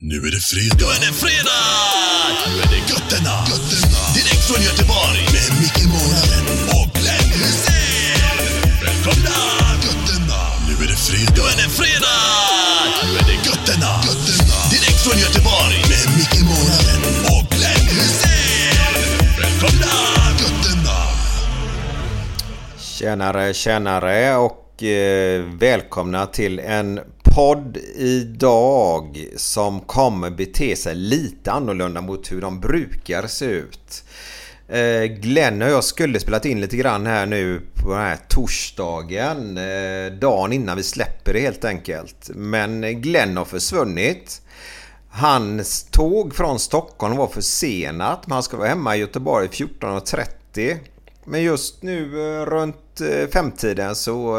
Nu är det fredag. Nu är det fredag! Nu är det götterna. götterna. Direkt från Göteborg. Med Micke Månaden och Glenn Hysén. Välkomna! Götterna. Nu är det fredag. Nu är det fredag! Nu är det götterna. götterna. Direkt från Göteborg. Med Micke Månaden och Glenn Hysén. Välkomna! Götterna. Tjänare, tjänare och eh, välkomna till en podd idag som kommer bete sig lite annorlunda mot hur de brukar se ut. Eh, Glenn och jag skulle spelat in lite grann här nu på den här torsdagen. Eh, dagen innan vi släpper det helt enkelt. Men Glenn har försvunnit. Hans tåg från Stockholm var försenat. Men han ska vara hemma i Göteborg 14.30. Men just nu eh, runt femtiden så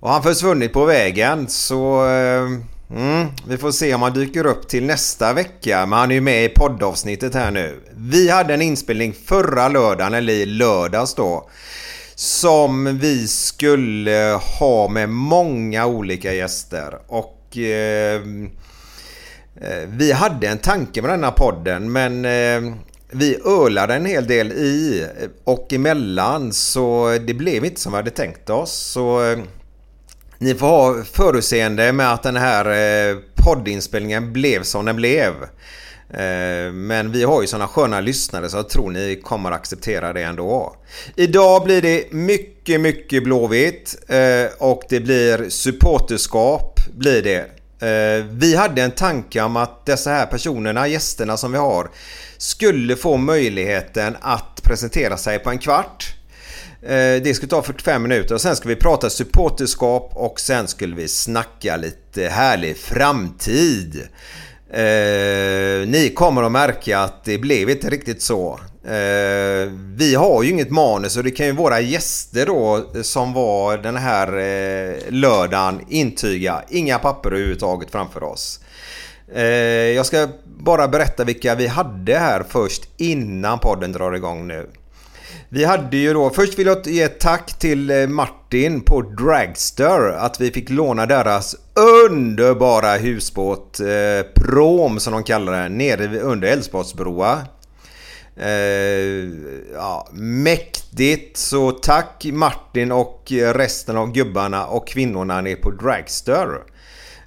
och har han försvunnit på vägen. Så eh, mm, vi får se om han dyker upp till nästa vecka. Men han är ju med i poddavsnittet här nu. Vi hade en inspelning förra lördagen, eller i lördags då. Som vi skulle ha med många olika gäster. Och eh, Eh, Vi hade en tanke med denna podden men eh, vi ölade en hel del i och emellan så det blev inte som vi hade tänkt oss. Så eh, ni får ha förutseende med att den här eh, poddinspelningen blev som den blev. Eh, men vi har ju sådana sköna lyssnare så jag tror ni kommer acceptera det ändå. Idag blir det mycket, mycket Blåvitt eh, och det blir supporterskap blir det. Vi hade en tanke om att dessa här personerna, gästerna som vi har, skulle få möjligheten att presentera sig på en kvart. Eh, Det skulle ta 45 minuter och sen ska vi prata supporterskap och sen skulle vi snacka lite härlig framtid. Eh, ni kommer att märka att det blev inte riktigt så. Eh, vi har ju inget manus och det kan ju våra gäster då som var den här eh, lördagen intyga. Inga papper överhuvudtaget framför oss. Eh, jag ska bara berätta vilka vi hade här först innan podden drar igång nu. Vi hade ju då, först vill jag ge ett tack till eh, Martin på Dragster att vi fick låna deras underbara husbåt eh, Prom som de kallar den nere under Älvsborgsbroa. Eh, ja, mäktigt så tack Martin och resten av gubbarna och kvinnorna nere på Dragster.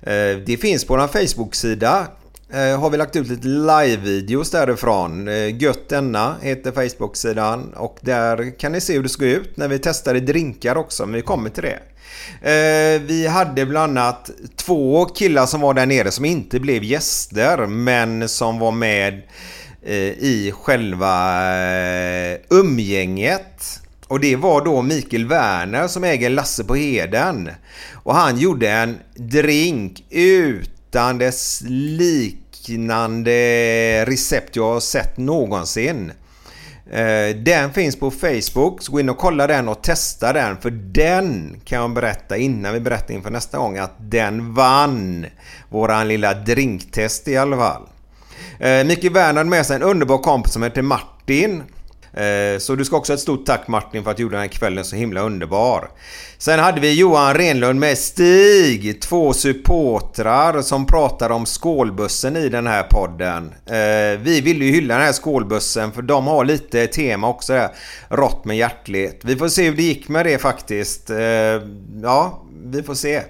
Eh, det finns på vår Facebook-sida. Eh, har vi lagt ut lite live-videos därifrån. Eh, Gött denna heter Facebook-sidan och där kan ni se hur det ska ut när vi testade drinkar också, men vi kommer till det. Eh, vi hade bland annat två killar som var där nere som inte blev gäster men som var med eh, i själva eh, umgänget. Och det var då Mikael Werner som äger Lasse på Heden. Och han gjorde en drink utan dess liknande recept jag har sett någonsin. Eh, den finns på Facebook, så gå in och kolla den och testa den. För den kan jag berätta innan vi berättar inför nästa gång att den vann våran lilla drinktest i alla fall. Eh, Micke Werner med sig en underbar kompis som heter Martin. Eh, så du ska också ha ett stort tack Martin för att du gjorde den här kvällen så himla underbar. Sen hade vi Johan Renlund med Stig, två supportrar som pratar om skålbussen i den här podden. Eh, vi vill ju hylla den här skålbussen för de har lite tema också där. Rått med hjärtlighet. Vi får se hur det gick med det faktiskt. Eh, ja, vi får se.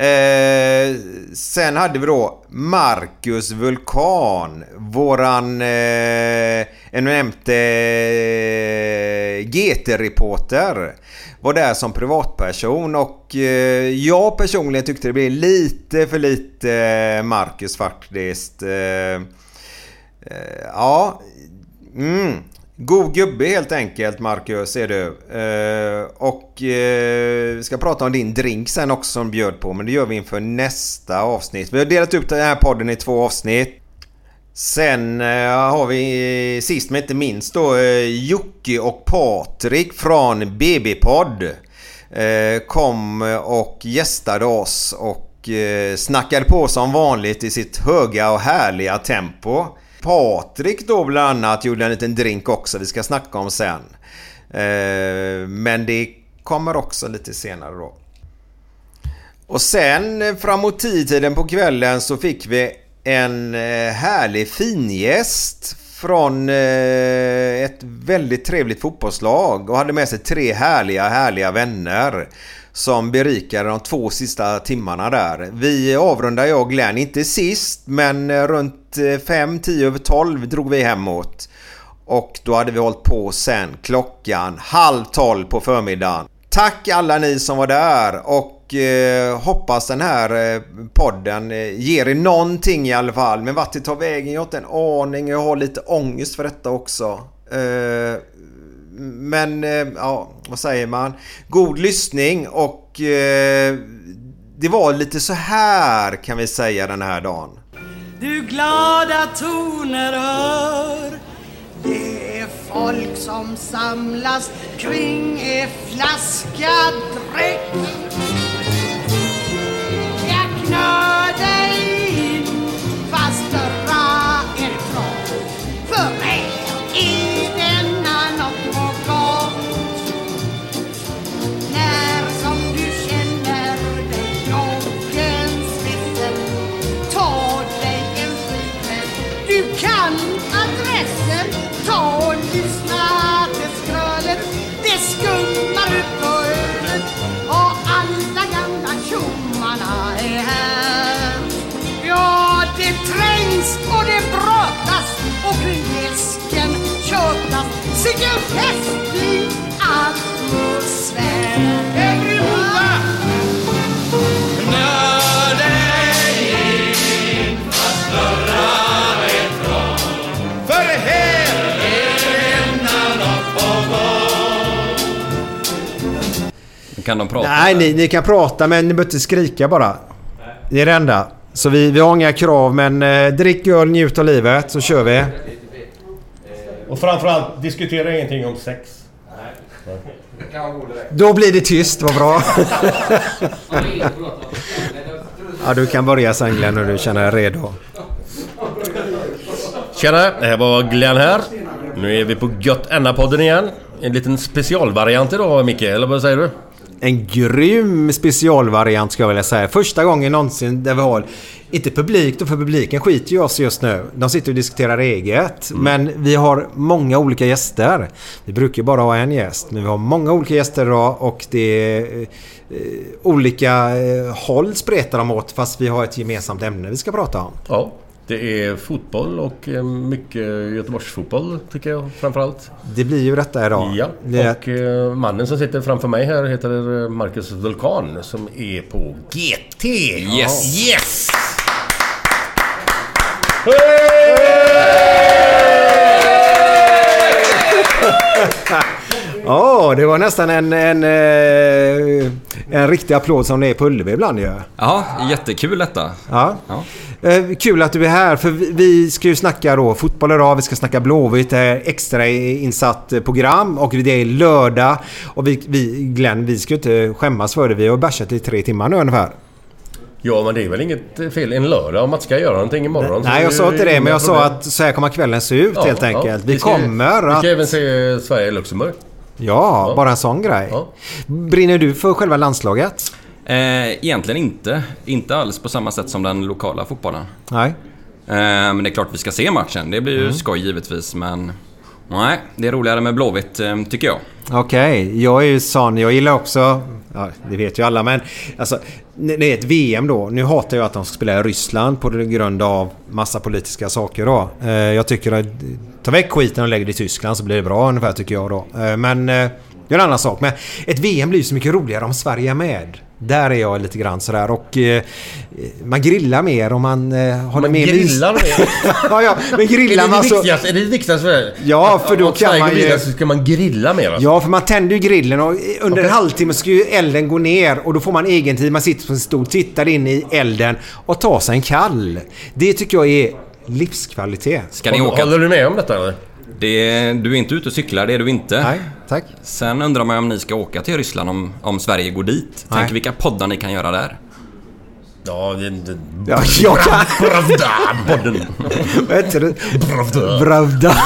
Eh, sen hade vi då Marcus Vulkan. Våran eh, eminente eh, GT-reporter. Var där som privatperson och eh, jag personligen tyckte det blev lite för lite Marcus faktiskt. Eh, eh, ja, mm. God gubbe helt enkelt Marcus är du. Eh, och eh, vi ska prata om din drink sen också som bjöd på men det gör vi inför nästa avsnitt. Vi har delat upp den här podden i två avsnitt. Sen eh, har vi sist men inte minst då eh, Jocke och Patrik från BB-podd. Eh, kom och gästade oss och eh, snackade på som vanligt i sitt höga och härliga tempo. Patrik då bland annat gjorde en liten drink också vi ska snacka om sen. Eh, men det kommer också lite senare då. Och sen eh, framåt tiden på kvällen så fick vi en härlig härlig fingäst från ett väldigt trevligt fotbollslag och hade med sig tre härliga, härliga vänner som berikade de två sista timmarna där. Vi avrundade jag och Glenn, inte sist, men eh, runt 5-10 över 12 drog vi hemåt. Och då hade vi hållit på sen klockan halv 12 på förmiddagen. Tack alla ni som var där och eh, hoppas den här eh, podden eh, ger er någonting i alla fall. Men vart det tar vägen, jag har inte en aning. Jag har lite ångest för detta också. Eh, men eh, ja, vad säger man? God lyssning och eh, det var lite så här kan vi säga den här dagen. Du glada toner hör Det är folk som samlas kring en flaska dräkt Jag knör Festlig atmosfär Kan de prata? Nej, ni, ni kan prata men ni behöver inte skrika bara. Det är det enda. Så vi, vi har inga krav men eh, drick öl, njut av livet så kör vi. Och framförallt, diskutera ingenting om sex. Då blir det tyst, vad bra. ja, du kan börja sen Glenn när du känner dig redo. Tjena, det här var Glenn här. Nu är vi på Gött Enna-podden igen. En liten specialvariant idag Micke, eller vad säger du? En grym specialvariant ska jag vilja säga. Första gången någonsin där vi har... Inte publik då, för publiken skiter ju oss just nu. De sitter och diskuterar eget. Men vi har många olika gäster. Vi brukar bara ha en gäst. Men vi har många olika gäster idag och det är... Eh, olika eh, håll spretar de åt fast vi har ett gemensamt ämne vi ska prata om. Ja, det är fotboll och eh, mycket Göteborgsfotboll tycker jag framförallt. Det blir ju detta idag. Ja, Det är- och eh, mannen som sitter framför mig här heter eh, Marcus Vulkan som är på GT. Yes. Yes! Ja, det var nästan en, en, eh, en riktig applåd som det är på Ullevi ibland ju. Ja, jättekul detta. Ja. Ja. Eh, Kul att du är här för vi- vi ska ju snacka då fotboll idag, vi ska snacka Blåvitt, det är extra insatt eh, program och det är lördag. Och vi, vi Glenn, vi ska ju inte skämmas för det. Vi har bärsat i tre timmar nu ungefär. Ja, men det är väl inget fel en lördag om man ska göra någonting imorgon. Nej, jag sa inte det, men jag sa att så här kommer kvällen se ut Ja, helt ja. enkelt. Vi ska, kommer Vi att... ska även se Sverige-Luxemburg. Ja, Ja. bara en sån grej. Ja. Brinner du för själva landslaget? Eh, egentligen inte. Inte alls på samma sätt som den lokala fotbollen. Nej. Eh, men det är klart vi ska se matchen. Det blir ju skoj givetvis, men... Nej, det är roligare med Blåvitt, eh, tycker jag. Okej, jag är ju sån. Jag gillar också... Ja, det vet ju alla men... Alltså, när det är ett VM då. Nu hatar jag att de ska spela i Ryssland på grund av massa politiska saker då. Eh, jag tycker att... Ta väck skiten och lägg det i Tyskland så blir det bra ungefär tycker jag då. Eh, men... Det är en annan sak. Men ett VM blir ju så mycket roligare om Sverige är med. Där är jag lite grann sådär och... Eh, man grillar mer om man eh, har Man mer... grillar mer. ja, ja, men grillar det man så... viktigaste? Är det det viktigaste för dig? Ja, för då kan man ju- så ska man grilla mer alltså. Ja, för man tänder ju grillen och under en halvtimme ska ju elden gå ner och då får man egen tid. Man sitter på en stol, tittar in i elden och tar sig en kall. Det tycker jag är livskvalitet. Ska ni Håller- åka... Håller du med om detta eller? Det, du är inte ute och cyklar, det är du inte. Nej, tack. Sen undrar man om ni ska åka till Ryssland om, om Sverige går dit. Nej. Tänk vilka poddar ni kan göra där. Ja, det... det Ja, jag kan... Pravda! Podden. Vad heter det? Pravda. Bravda.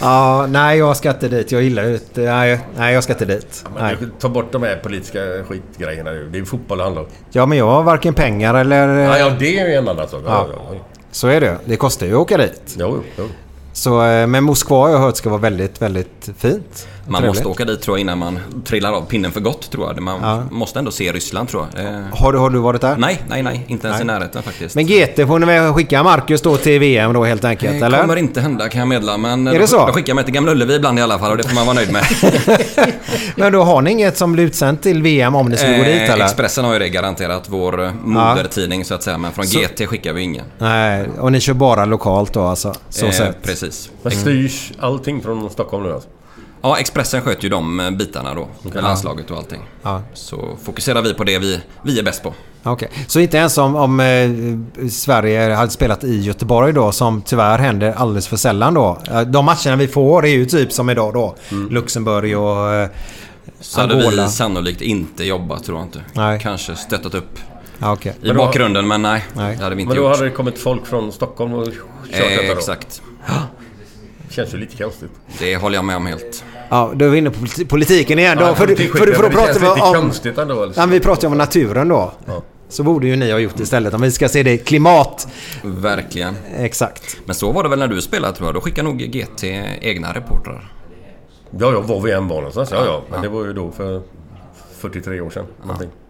ja, nej jag ska inte dit. Jag gillar inte... Nej, nej, jag ska inte dit. Men Ta bort de här politiska skitgrejerna nu. Det är fotboll det handlar om. Ja, men jag har varken pengar eller... Ja, ja det är ju en annan sak. Ja, Ja. ja. Så är det. Det kostar ju att åka dit. Jo, jo. Så, eh, men Moskva har jag hört ska vara väldigt, väldigt fint. Man Trevligt. måste åka dit tror jag innan man trillar av pinnen för gott tror jag. Man Ja. måste ändå se Ryssland tror jag. Eh, Har du, har du varit där? nej, nej, nej. Inte ens Nej. i närheten faktiskt. Men GT får ni väl skicka Marcus då till VM då helt enkelt, det eller? kommer inte hända kan jag meddela. Men Är det de, så? de skickar mig till Gamla Ullevi ibland i alla fall och det får man vara nöjd med. Men då har ni inget som blir utsänt till VM om ni skulle gå dit Eh, eller? Expressen har ju det garanterat, vår eh, modertidning så att säga. Men från Så- GT skickar vi ingen. Nej, och ni kör bara lokalt då alltså? Så Eh, precis. Men styrs allting från Stockholm nu alltså? Ja, Expressen sköter ju de eh, bitarna då. Med landslaget och allting. Ja. Så fokuserar vi på det vi, vi är bäst på. Okej. Så inte ens om, om eh, Sverige hade spelat i Göteborg då, som tyvärr händer alldeles för sällan då. Eh, De matcherna vi får är ju typ som idag då. Luxemburg och eh, Så hade Angola. vi sannolikt inte jobbat tror jag inte. Nej. Kanske stöttat upp okej. i Men då- bakgrunden men nej. Nej. Det hade vi inte Men då gjort. hade det kommit folk från Stockholm och kört eh, detta då? exakt. Känns ju lite konstigt. Det håller jag med om helt. Ja, då är vi inne på politi- politiken igen då. Ja, för, politik för, för, för då pratar vi om... konstigt ändå. Eller? Ja, vi pratar ju om naturen då. Ja. Så borde ju ni ha gjort istället. Om vi ska se det klimat... Verkligen. Exakt. Men så var det väl när du spelade tror jag. Då skickade nog GT egna reportrar. Ja, ja, var vi än var någonstans. Ja, ja. Men det var ju då för 43 år sedan. någonting. Ja,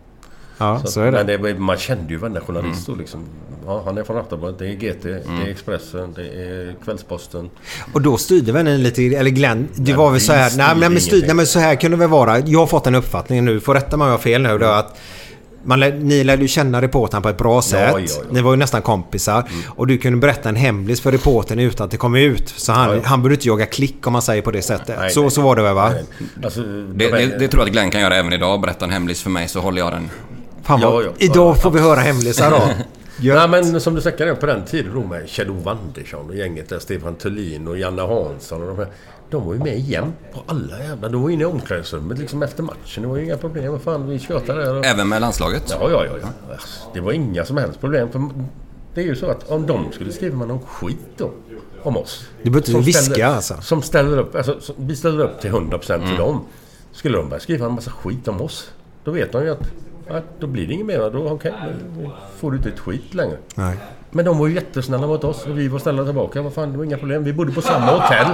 så, Så är det. Men det, man kände ju varenda journalist då liksom. Ja, han är från Aftonbladet, det är GT, det är Expressen, det är Kvällsposten. Och då styrde väl ni lite, eller Glenn, det Nej, var väl vi så här, nej, nej, men, styr, nej men så här kunde det väl vara. Jag har fått en uppfattning nu, får rätta mig om jag har fel nu, då, att man, lär- ni lärde ju känna reportern på ett bra sätt. ja, ja. Ni var ju nästan kompisar. Och du kunde berätta en hemlis för reportern utan att det kom ut. Så han, Ja, ja. han borde inte jaga klick om man säger på det sättet. Nej, så, nej. så var det väl va? Nej, Alltså, Det, det, det tror jag att Glenn kan göra även idag. Berätta en hemlis för mig så håller jag den. Fan vad, Ja, ja. idag får vi höra hemlisar då. Ja men som du snackade om på den tiden då med Kjell-Ove Andersson och gänget där Stefan Thulin och Janne Hansson och de här. De var ju med jämt på alla jävla... De var inne i omklädningsrummet liksom efter matchen. Det var ju inga problem. Vad fan, vi tjötade där. Och... Även med landslaget. Ja, ja, ja, ja. Det var inga som helst problem. För det är ju så att om de skulle skriva man någon skit då om oss. Du behöver inte som viska, ställer, alltså. Som ställer upp, alltså, som, vi ställer upp till 100% för dem. Skulle de börja skriva en massa skit om oss. Då vet de ju att ja, då blir det inget mer. Då, då får du inte ett skit längre. Nej. Men de var ju jättesnälla mot oss och vi var snälla tillbaka. Vad fan, det var inga problem. Vi bodde på samma hotell.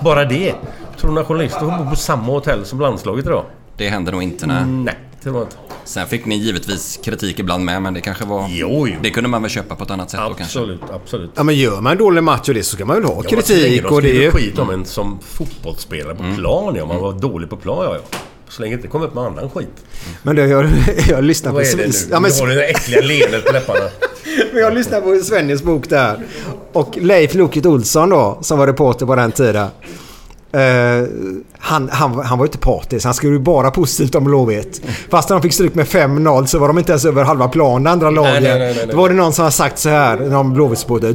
Bara det. Tror du några journalister får bo på samma hotell som landslaget idag? Det händer nog inte nej. Nej, det var inte. Sen fick ni givetvis kritik ibland med men det kanske var... Jo, jo. Det kunde man väl köpa på ett annat sätt då kanske. Absolut, absolut. Ja men gör man en dålig match och det så ska man väl ha Ja, kritik de och det ju... skit om en som fotbollsspelare på plan, ja. Man var dålig på plan, ja. ja. Så länge det inte kom upp med annan skit. Men det, jag, jag lyssnar på... Vad är det nu? Ja, men, Du har det där äckliga leendet på läpparna. men jag lyssnar på Svennis bok där. Och Leif Loket Olsson då, som var reporter på den tiden. Eh, han, han, han var ju inte partisk. Han skrev ju bara positivt om Blåvitt. Fast när de fick stryk med 5-0 så var de inte ens över halva plan, det andra laget. nej, nej, nej. Då var det någon som har sagt så här, någon Blåvittsbåde.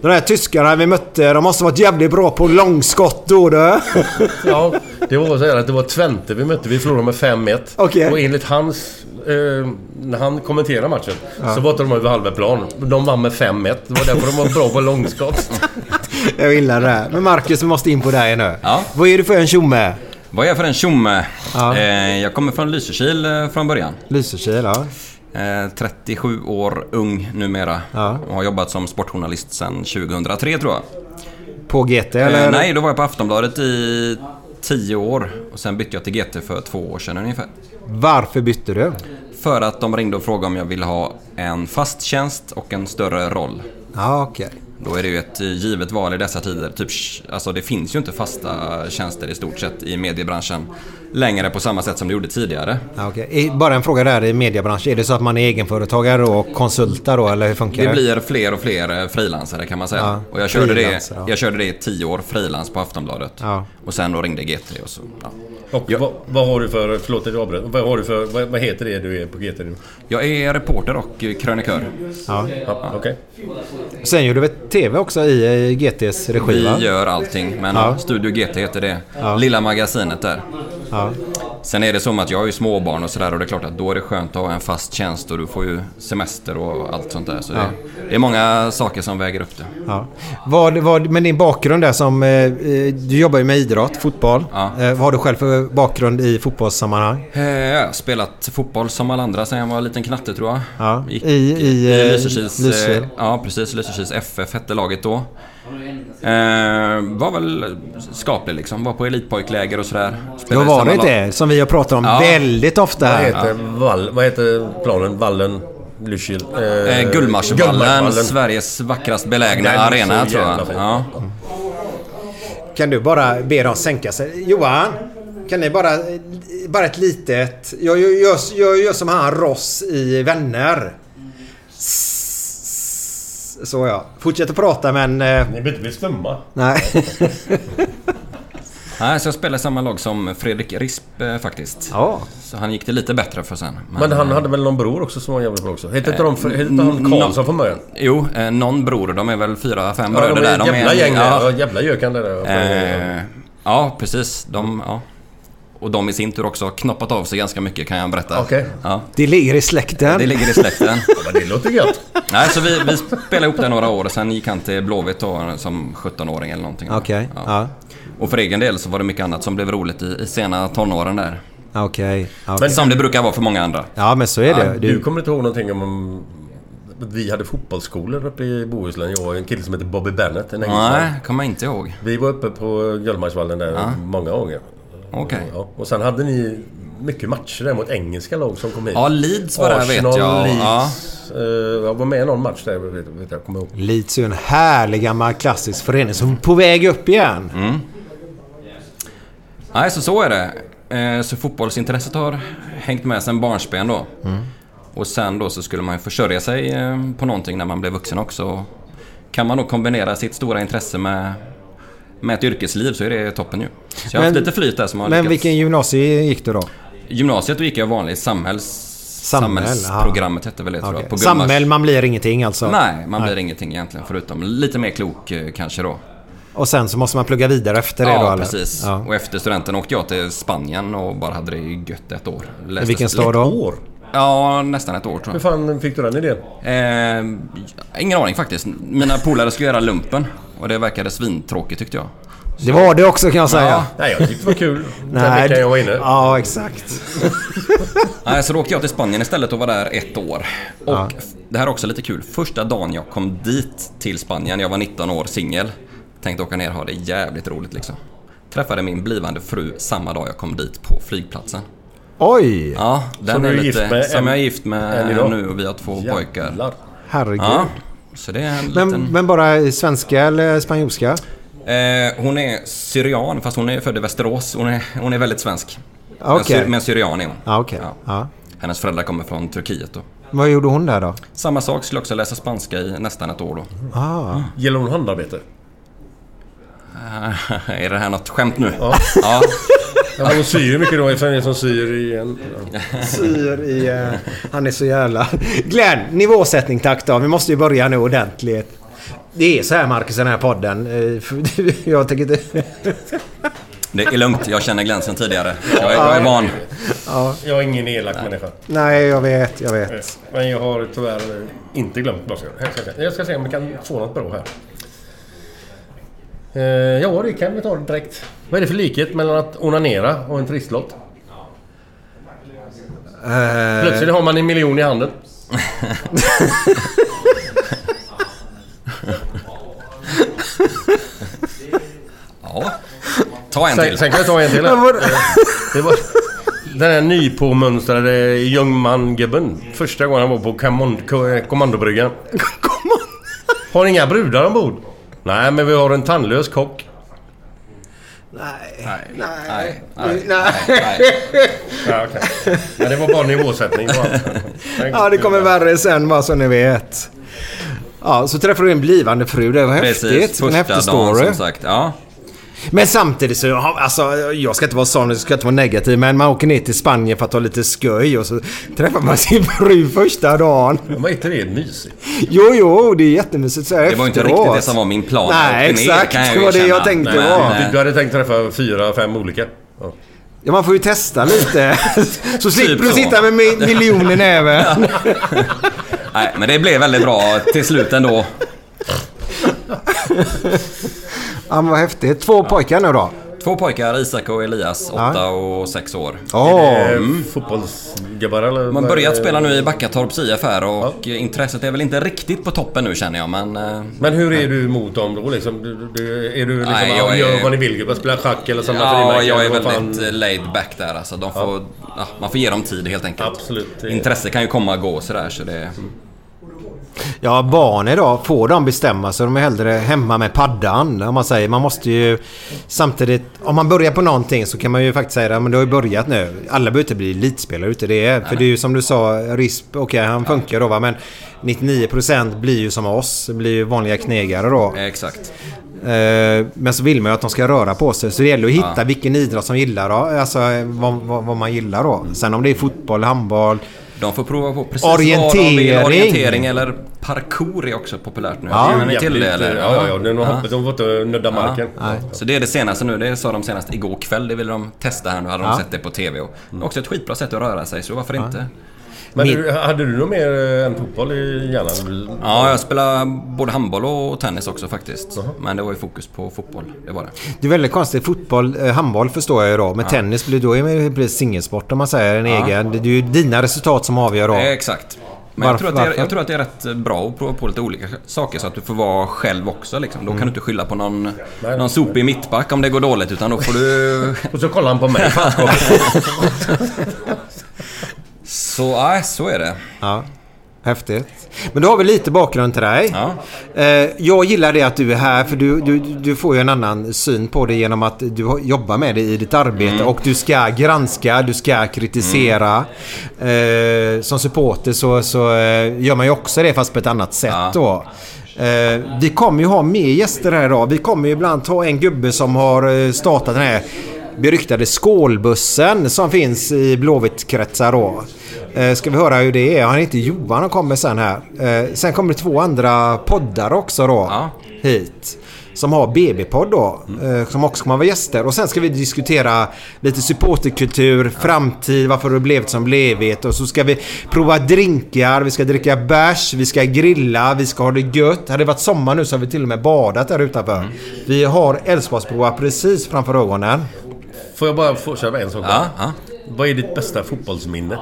De här tyskarna vi mötte, de måste varit jävligt bra på långskott då du. Ja, det var så här att det var Twente vi mötte. Vi förlorade med 5-1. Okej. Och enligt hans... Eh, när han kommenterade matchen så var inte de över halva plan. De vann med 5-1. Det var därför de var bra på långskott. Jag gillar det. här. Men Marcus, vi måste in på dig nu. Ja. Vad är du för en tjomme? Vad är jag för en tjomme? Ja. Eh, jag kommer från Lysekil eh, från början. Lysekil, ja. Eh, 37 år ung numera. Ja. Och har jobbat som sportjournalist sedan 2003 tror jag. På GT eller? Eh, nej, då var jag på Aftonbladet i 10 år. Och sen bytte jag till GT för två år sedan ungefär. Varför bytte du? För att de ringde och frågade om jag ville ha en fast tjänst och en större roll. Ja, okej. Då är det ju ett eh, givet val i dessa tider. Typ, alltså det finns ju inte fasta tjänster i stort sett i mediebranschen längre på samma sätt som det gjorde tidigare. Ja. I- Bara en fråga där i mediebranschen. Är det så att man är egenföretagare och konsultar då, eller hur funkar det? Det blir fler och fler eh, frilansare kan man säga. Ja, och jag körde, det, ja. jag körde det i tio år, frilans på Aftonbladet. Ja. Och sen då ringde GT och så... Ja. Och vad, vad har du för... Förlåt att jag avbröt. Vad har du för... Vad, vad heter det du är på GT nu? Jag är reporter och eh, krönikör. Ja. Ja, Okej. Sen gjorde vi TV också i eh, GTs regi va? Vi gör allting, men. Studio GT heter det. Ja. Lilla magasinet där. Ja. Sen är det som att jag har ju småbarn och sådär och det är klart att då är det skönt att ha en fast tjänst och du får ju semester och allt sånt där. Så Ja. det, det är många saker som väger upp det. Ja. Vad, vad, men din bakgrund där som... Eh, du jobbar ju med idrott, fotboll. Ja. Eh, vad har du själv för bakgrund i fotbollssammanhang? Eh, Jag har spelat fotboll som alla andra sen jag var en liten knatte tror jag. Ja. Gick I- i, eh, Lysekils... Lysekil. eh, Ja, precis. Lysekils FF hette laget då. Eh, var väl skaplig liksom. Var på elitpojkläger och sådär. Då Spelade i var samma det som vi har pratat om Ja. väldigt ofta Vad här. heter, Vall, vad heter planen? Vallen? Lysekil? Eh, Eh, Gullmarsvallen. Sveriges vackrast belägna Den arena tror jag. Ja. Kan du bara be dem sänka sig? Johan? Kan ni bara... Bara ett litet... Jag gör, jag gör som han Ross i Vänner. Så ja. Fortsätt att prata men... eh, Ni behöver inte bli stumma. Nej. Nej, så jag spelade samma lag som Fredrik Risp eh, faktiskt. ja. Så han gick det lite bättre för sen. Men han hade väl någon bror också som var jävligt bra också? Hette inte de, hette inte han Karlsson från början? Jo, eh, någon bror. De är väl fyra, fem Ja, bröder de där. är ett jävla en- gäng ja, jävla gökan där. Eh, ja, precis. De, ja. Och de i sin tur också knoppat av sig ganska mycket kan jag berätta. Okej. Ja, Det ligger i släkten. det ligger i släkten. Men det låter gött. Nej, så vi, vi spelade ihop det några år och sen gick han till Blåvitt då som 17-åring eller någonting. Okej. Ja. Ja. Och för egen del så var det mycket annat som blev roligt i, i sena tonåren där. Okej. Ja. Men- Som det brukar vara för många andra. ja men så är det. Du Du, kommer inte ihåg någonting om... Vi hade fotbollsskolor uppe i Bohuslän. Jag och en kille som heter Bobby Bennett. En. Nej, kommer jag inte ihåg. Vi var uppe på Gullmarsvallen där Ja. många gånger. Okej. Ja. Och sen hade ni mycket matcher där mot engelska lag som kom hit. Ja, Leeds var där vet jag. Leeds. Ja. Eh, jag var med i någon match där, vet, vet jag, kommer ihåg. Leeds är ju en härlig gammal klassisk förening som är på väg upp igen. Mm. Nej, så så är det. Eh, Så fotbollsintresset har hängt med sen barnsben då. Och sen då så skulle man ju försörja sig eh, på någonting när man blev vuxen också. Kan man då kombinera sitt stora intresse med, med ett yrkesliv så är det toppen ju. Så jag har Men- haft lite flyt där som har Men lyckats. vilken gymnasie gick du då? Gymnasiet då gick jag vanligt samhälls... Samhäll, Samhällsprogrammet hette väl det tror Okej. jag. På. Samhäll, man blir ingenting alltså? Nej, man blir ingenting egentligen förutom lite mer klok eh, kanske då. Och sen så måste man plugga vidare efter det då Ja, eller? precis. Ja. Och efter studenten åkte jag till Spanien och bara hade det gött ett år. I Läste vilken stad då? År? Ja, nästan ett år tror Hur jag. fan fick du den idén? Eh, ingen aning faktiskt. Mina polare skulle göra lumpen och det verkade svintråkigt tyckte jag. Det var det också kan jag säga. Ja. Nej, jag tyckte det var kul. Den Nej, veckan jag var inne. Ja, exakt. Nej, så då åkte jag till Spanien istället och var där ett år. Och Ja. det här är också lite kul. Första dagen jag kom dit till Spanien, jag var 19 år singel. Tänkte åka ner och ha det jävligt roligt liksom. Träffade min blivande fru samma dag jag kom dit på flygplatsen. Oj! Ja, den Som är är lite... gift med som jag är gift med nu och vi har två pojkar. Jävlar. Herregud. Ja, så det är en Men, liten... men bara svenska eller spanjorska? Eh, hon är syrian, fast hon är född i Västerås. Hon är, hon är väldigt svensk. Men Okej. syr- Men syrian är hon. Ja, okej. Ja. Ja. Hennes föräldrar kommer från Turkiet då. Vad gjorde hon där då? Samma sak, skulle också läsa spanska i nästan ett år då. Ah. Gillar hon handarbete? är det här något skämt nu? Ja. ja. Ja, hon syr mycket då, eftersom det är som syr igen. Ja. Syr i... eh, han är så jävla... Glenn, nivåsättning tack då. Vi måste ju börja nu ordentligt. Det är så här Marcus, den här podden. Eh, Jag tänker inte... Det är lugnt, jag känner Glenn sen tidigare. Jag är, jag är van. Jag är ingen elak människa. Nej, jag vet, jag vet. Men jag har tyvärr inte glömt glasögon. Här ska jag se. Jag ska se om vi kan få något bra här. Eh, ja, det kan vi ta direkt. Vad är det för likhet mellan att onanera och en trisslott? Eh, Plötsligt har man en miljon i handen. Ja. Ta en Sen, till. sen kan jag ta en till här. Eh, Det var den här nypåmönstrade Ljungman-gubben. Första gången han var på kommand- ko- kommandobryggan. Har inga brudar ombord? Nej, men vi har en tandlös kock. Nej, nej, nej, Nej. nej. Ja, okej. Men det var bara nivåsättning. bara. Ja, det kommer värre sen bara så ni vet. Ja, så träffade du en blivande fru. Det var häftigt. Precis, en häftig första dagen story. som sagt. Ja. Men samtidigt så, alltså jag ska inte vara sån, jag ska inte vara negativ, men man åker ner till Spanien för att ha lite skoj och så träffar man sin fru första dagen. Men Var inte det mysigt? Jo, jo, det är jättemysigt så Det var inte riktigt det som var min plan. Nej, ner, exakt. Det var det jag tänkte Men, vara. eh, Du hade tänkt träffa fyra, fem olika? Ja. Ja, man får ju testa lite. så slipper du Typ så. sitta med mi- miljoner näven. Nej, men det blev väldigt bra till slut ändå. Ja, men vad häftigt. Två pojkar nu då. Två pojkar, Isak och Elias, åtta och sex år. Åh! Eh, Fotbollsgubbar eller? Man har börjat spela nu i Backatorps IF här och intresset är väl inte riktigt på toppen nu känner jag men... eh, Men hur är du mot dem då liksom? Du, du, är du liksom... Nej, jag är- Gör vad ni vill gubbar? Spela schack eller samla Ja, jag är väldigt fan? laid back där alltså. De får, ja, man får ge dem tid helt enkelt. Absolut. Intresse kan ju komma och gå sådär så det... Ja, barn idag, får de bestämma så de är hellre hemma med paddan. Om man säger. Man måste ju samtidigt... Om man börjar på någonting så kan man ju faktiskt säga att men det har ju börjat nu. Alla behöver inte bli elitspelare ute det är. För det är ju som du sa, RISP, okej han funkar då va. Men 99% blir ju som oss. Blir ju vanliga knegare då. Exakt. Eh, Men så vill man ju att de ska röra på sig. Så det gäller att hitta vilken idrott som gillar då. Alltså vad, vad, vad man gillar då. Sen om det är fotboll, handboll. De får prova på precis vad de vill. Orientering. Orientering eller parkour är också populärt nu. Ja. Känner ni till det eller? Ja, ja, ja. Den har hoppet, de får inte nudda marken. Så det är det senaste nu. Det sa de senast igår kväll. Det ville de testa här nu. Hade Ja. de sett det på TV. Och också ett skitbra sätt att röra sig. Så varför inte? Men Min- du, hade du något mer eh, än fotboll i hjärnan? Ja, jag spelar både handboll och tennis också faktiskt. Men det var ju fokus på fotboll. Det var det. Det är väldigt konstigt. Fotboll, eh, handboll förstår jag ju då. Men tennis blir då det singelsport om man säger en egen. Det är ju dina resultat som avgör då. Eh, Exakt. Men jag, Varför- tror att det är, jag tror att det är rätt bra att prova på lite olika saker så att du får vara själv också. Liksom. Då kan du inte skylla på någon, någon sopig mittback om det går dåligt utan då får du... Och så kollar han på mig. Så, nej, så är det. Ja. Häftigt. Men då har vi lite bakgrund till dig. Ja. Eh, Jag gillar det att du är här för du, du, du får ju en annan syn på det genom att du jobbar med det i ditt arbete Mm. och du ska granska, du ska kritisera. Eh, som supporter så, så eh, gör man ju också det fast på ett annat sätt Ja. då. Vi kommer ju ha mer gäster här idag. Vi kommer ju ibland ha en gubbe som har startat den här beryktade skålbussen som finns i Blåvitt-kretsar då. Eh, ska vi höra hur det är? Han heter Johan och kommer sen här. Eh, sen kommer det två andra poddar också då Ja. hit. Som har BB-podd då. Eh, som också kommer vara gäster. Och sen ska vi diskutera lite supporterkultur, framtid, varför det blivit som blivit. Och så ska vi prova drinkar, vi ska dricka bärs, vi ska grilla, vi ska ha det gött. Hade det varit sommar nu så har vi till och med badat där utanför. Vi har Älvsborgsbroar precis framför ögonen. Får jag bara fortsätta med en sak? Ja, ja. Vad är ditt bästa fotbollsminne?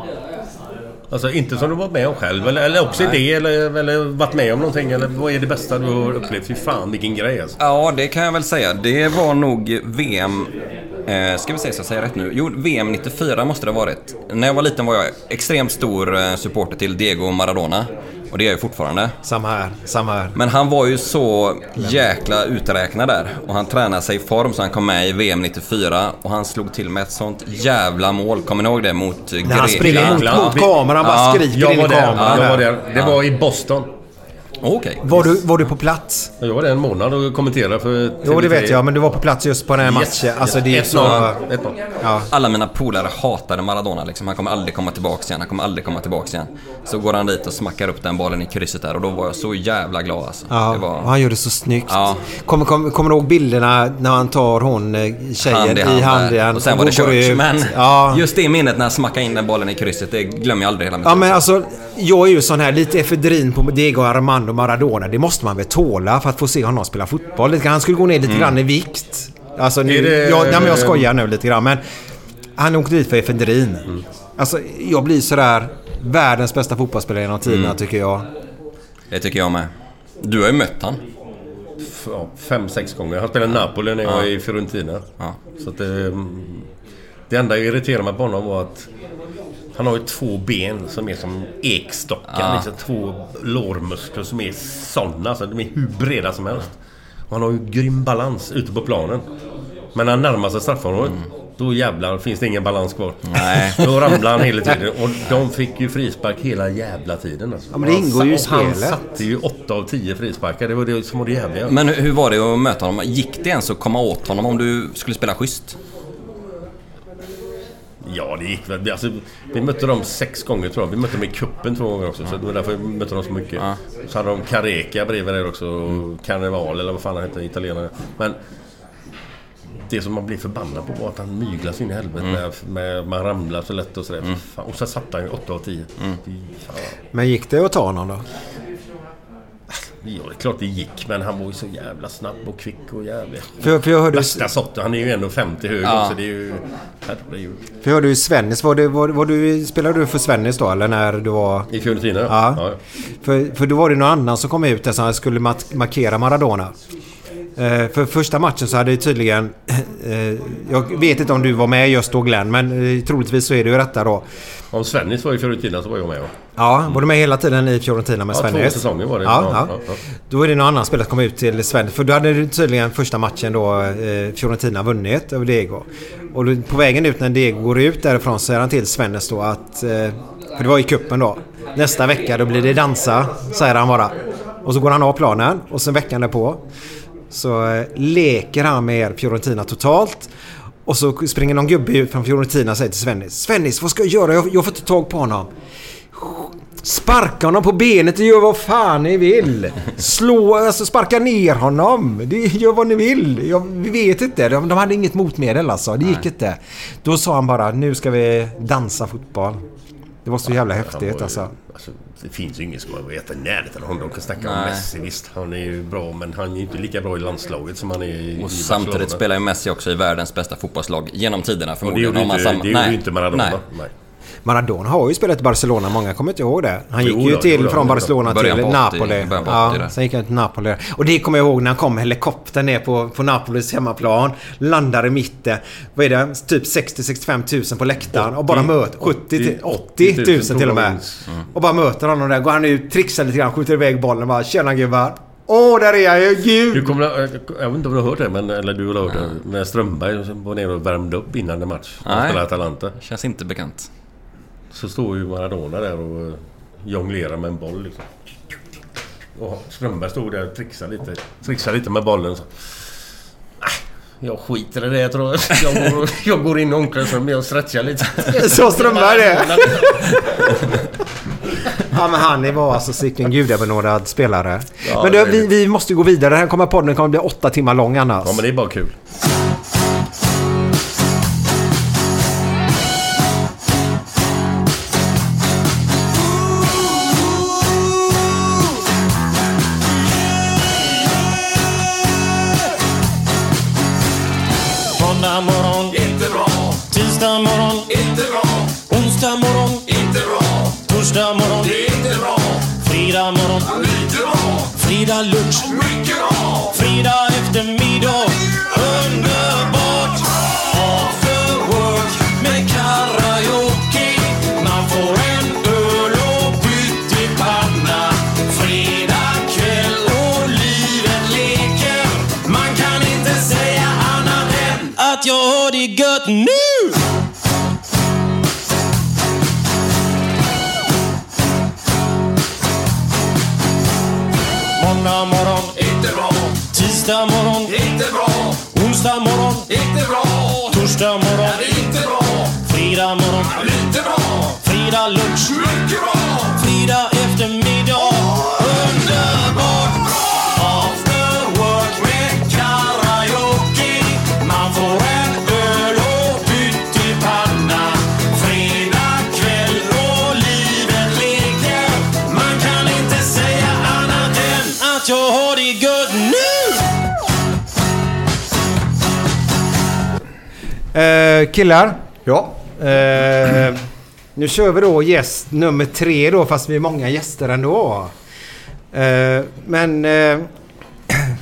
Alltså inte som du varit med om själv eller, eller också det eller, eller varit med om någonting eller vad är det bästa du har upplevt? Fy fan vilken grej alltså. Ja, det kan jag väl säga. Det var nog VM... Eh, ska vi se så jag säger rätt nu. Jo, VM 94 måste det ha varit. När jag var liten var jag extremt stor eh, supporter till Diego Maradona. Och det är jag ju fortfarande. Samma här, samma här. Men han var ju så jäkla uträknad där. Och han tränade sig i form så han kom med i VM 94. Och han slog till med ett sånt jävla mål. Kommer ni ihåg det? Mot Grekland? När han springer mot, mot kameran, bara Ja, skriker Jag in i kameran. Jag var där. där. Det var i Boston. Okej. Var du, var du på plats? Jag var där en månad och kommenterade för Jo, det TV3. vet jag. Men du var på plats just på den här Yes, matchen. Alltså det är 1-0. så... 1-0. Ja. Alla mina polare hatade Maradona liksom. Han kommer aldrig komma tillbaks igen. Han kommer aldrig komma tillbaks igen. Så går han dit och smackar upp den bollen i krysset där och då var jag så jävla glad alltså. Ja, Det var... och han gör det så snyggt. Ja. Kommer, kommer, kommer du ihåg bilderna när han tar hon eh, tjejen hand i i hand, hand där. igen? Och sen var det går kört. ut? Men Ja. just det minnet när han smackade in den bollen i krysset, det glömmer jag aldrig hela mitt Ja liv. men alltså, jag är ju sån här lite efedrin på Diego Armando Maradona. Det måste man väl tåla för att få se honom spela fotboll. Han skulle gå ner lite Mm. grann i vikt. Alltså nu, det- jag, nej, men jag skojar nu lite grann men han åkte dit för efedrin. Mm. Alltså jag blir sådär världens bästa fotbollsspelare genom tiderna Mm. tycker jag. Det tycker jag med. Du har ju mött han. F- ja, fem, sex gånger. Han spelade i Napoli när jag Ja. var i Fiorentina. Ja. Så att det, det enda jag irriterade mig på honom var att han har ju två ben som är som ekstockar. Ja. Liksom två lårmuskler som är sådana. Så de är hur breda som helst. Och han har ju grym balans ute på planen. Men när han närmar sig straffområdet Då jävlar finns det ingen balans kvar. Nej. Då ramlar han hela tiden. Och de fick ju frispark hela jävla tiden. Alltså. Ja, men det ingår ju i Och Han spelet. satte ju 8 av 10 frisparkar. Det var det som var det jävliga. Men hur- hur var det att möta honom? Gick det ens att komma åt honom om du skulle spela schysst? Ja, det gick väl. Alltså, vi mötte dem sex gånger tror jag. Vi mötte dem i kuppen två gånger också. Så det var därför vi mötte dem så mycket. Ja. Så hade de Careca bredvid där också. Och Carneval eller vad fan han hette, italienare. Men det som man blir förbannad på var att han myglas in i helvete. Med, med, man ramlar så lätt och sådär. Fan. Och så satte han ju 8 av 10. Fy fan. Men gick det att ta honom då? Ja, det är klart det gick. Men han var ju så jävla snabb och kvick och jävlig. För, för jag hörde, Värsta sorten. Han är ju ändå 50 hög Ja. också. Det är ju... Herregud. för jag hörde ju Svennis. Var det, var, var du, spelade du för Svennis då eller när du var... I Fiorentina? Ja. ja. För, för då var det någon annan som kom ut där som skulle markera Maradona. Eh, för första matchen så hade tydligen... Eh, jag vet inte om du var med just då Glenn, men eh, troligtvis så är det ju detta då. Om Svennis var i Fiorentina så var jag med. va? Ja, var du med hela tiden i Fiorentina med Ja, två säsonger var det. Ja, Ja, ja. ja. Då är det någon annan spelare som kom ut till Svennis. För då hade tydligen första matchen då eh, Fiorentina vunnit över Diego. Och då, på vägen ut när Diego går ut därifrån så säger han till Svennis då att... Eh, för det var i kuppen då. Nästa vecka då blir det dansa, säger han bara. Och så går han av planen och sen veckan därpå så eh, leker han med er Fiorentina totalt. Och så springer någon gubbe ut från Fiorentina och säger till Svennis. Svennis, vad ska jag göra? Jag, jag får inte tag på honom. Sparka honom på benet och gör vad fan ni vill. Slå, alltså sparka ner honom. Det, gör vad ni vill. Jag, vi vet inte. De, de hade inget motmedel alltså. Det gick inte. Då sa han bara nu ska vi dansa fotboll. Det var så jävla var häftigt ju- alltså. alltså. Det finns ju ingen som har varit i närheten av honom. De kan snacka om Nej. Messi. Visst, han är ju bra men han är ju inte lika bra i landslaget som han är i Och i samtidigt spelar ju Messi också i världens bästa fotbollslag genom tiderna Och det förmodligen. gjorde Om inte, samma- det gjorde Nej. ju inte Maradona. Nej. Nej. Maradona har ju spelat i Barcelona. Många kommer inte ihåg det. Han gick Jo ju då, till jo då, från. Barcelona till på 80, Napoli. ja, 80 där. sen gick han till Napoli. Och det kommer jag ihåg när han kom med helikoptern ner på, på Napolis hemmaplan. Landar i mitten. Vad är det? Typ 60-65 tusen på läktaren. och bara 80, möter... 70 till 80 80 tusen till och med. minst. Och bara möter honom där. Går han ut, trixar lite grann, skjuter iväg bollen. Bara tjena gubbar. Åh, där är jag ju! Du Gud! kommer, jag vet inte om du har hört det, men, eller du har hört det. När Strömberg var nere och värmde upp innan en match. Han Nej. spelade Atalanta. Känns inte bekant. Så står ju Maradona där och eh, jonglerar med en boll liksom. Och Strömberg stod där och trixade lite, trixade lite med bollen. Så. "Ah, Jag skiter i det jag tror jag. Går, jag går in i omklädningsrummet och stretchar lite. Så Strömberg det. Ja men han var alltså sicken gudabenådad spelare. Ja, men du, vi, vi måste gå vidare. Den här kommer podden kommer bli åtta timmar lång annars. Ja men det är bara kul. Tisdag morgon, inte bra. Onsdag morgon, inte bra. Torsdag morgon, inte bra. Fredag morgon, lite bra. Fredag lunch, mycket bra. Eh, killar. Ja. Eh, nu kör vi då gäst nummer tre då fast vi är många gäster ändå. Eh, men eh,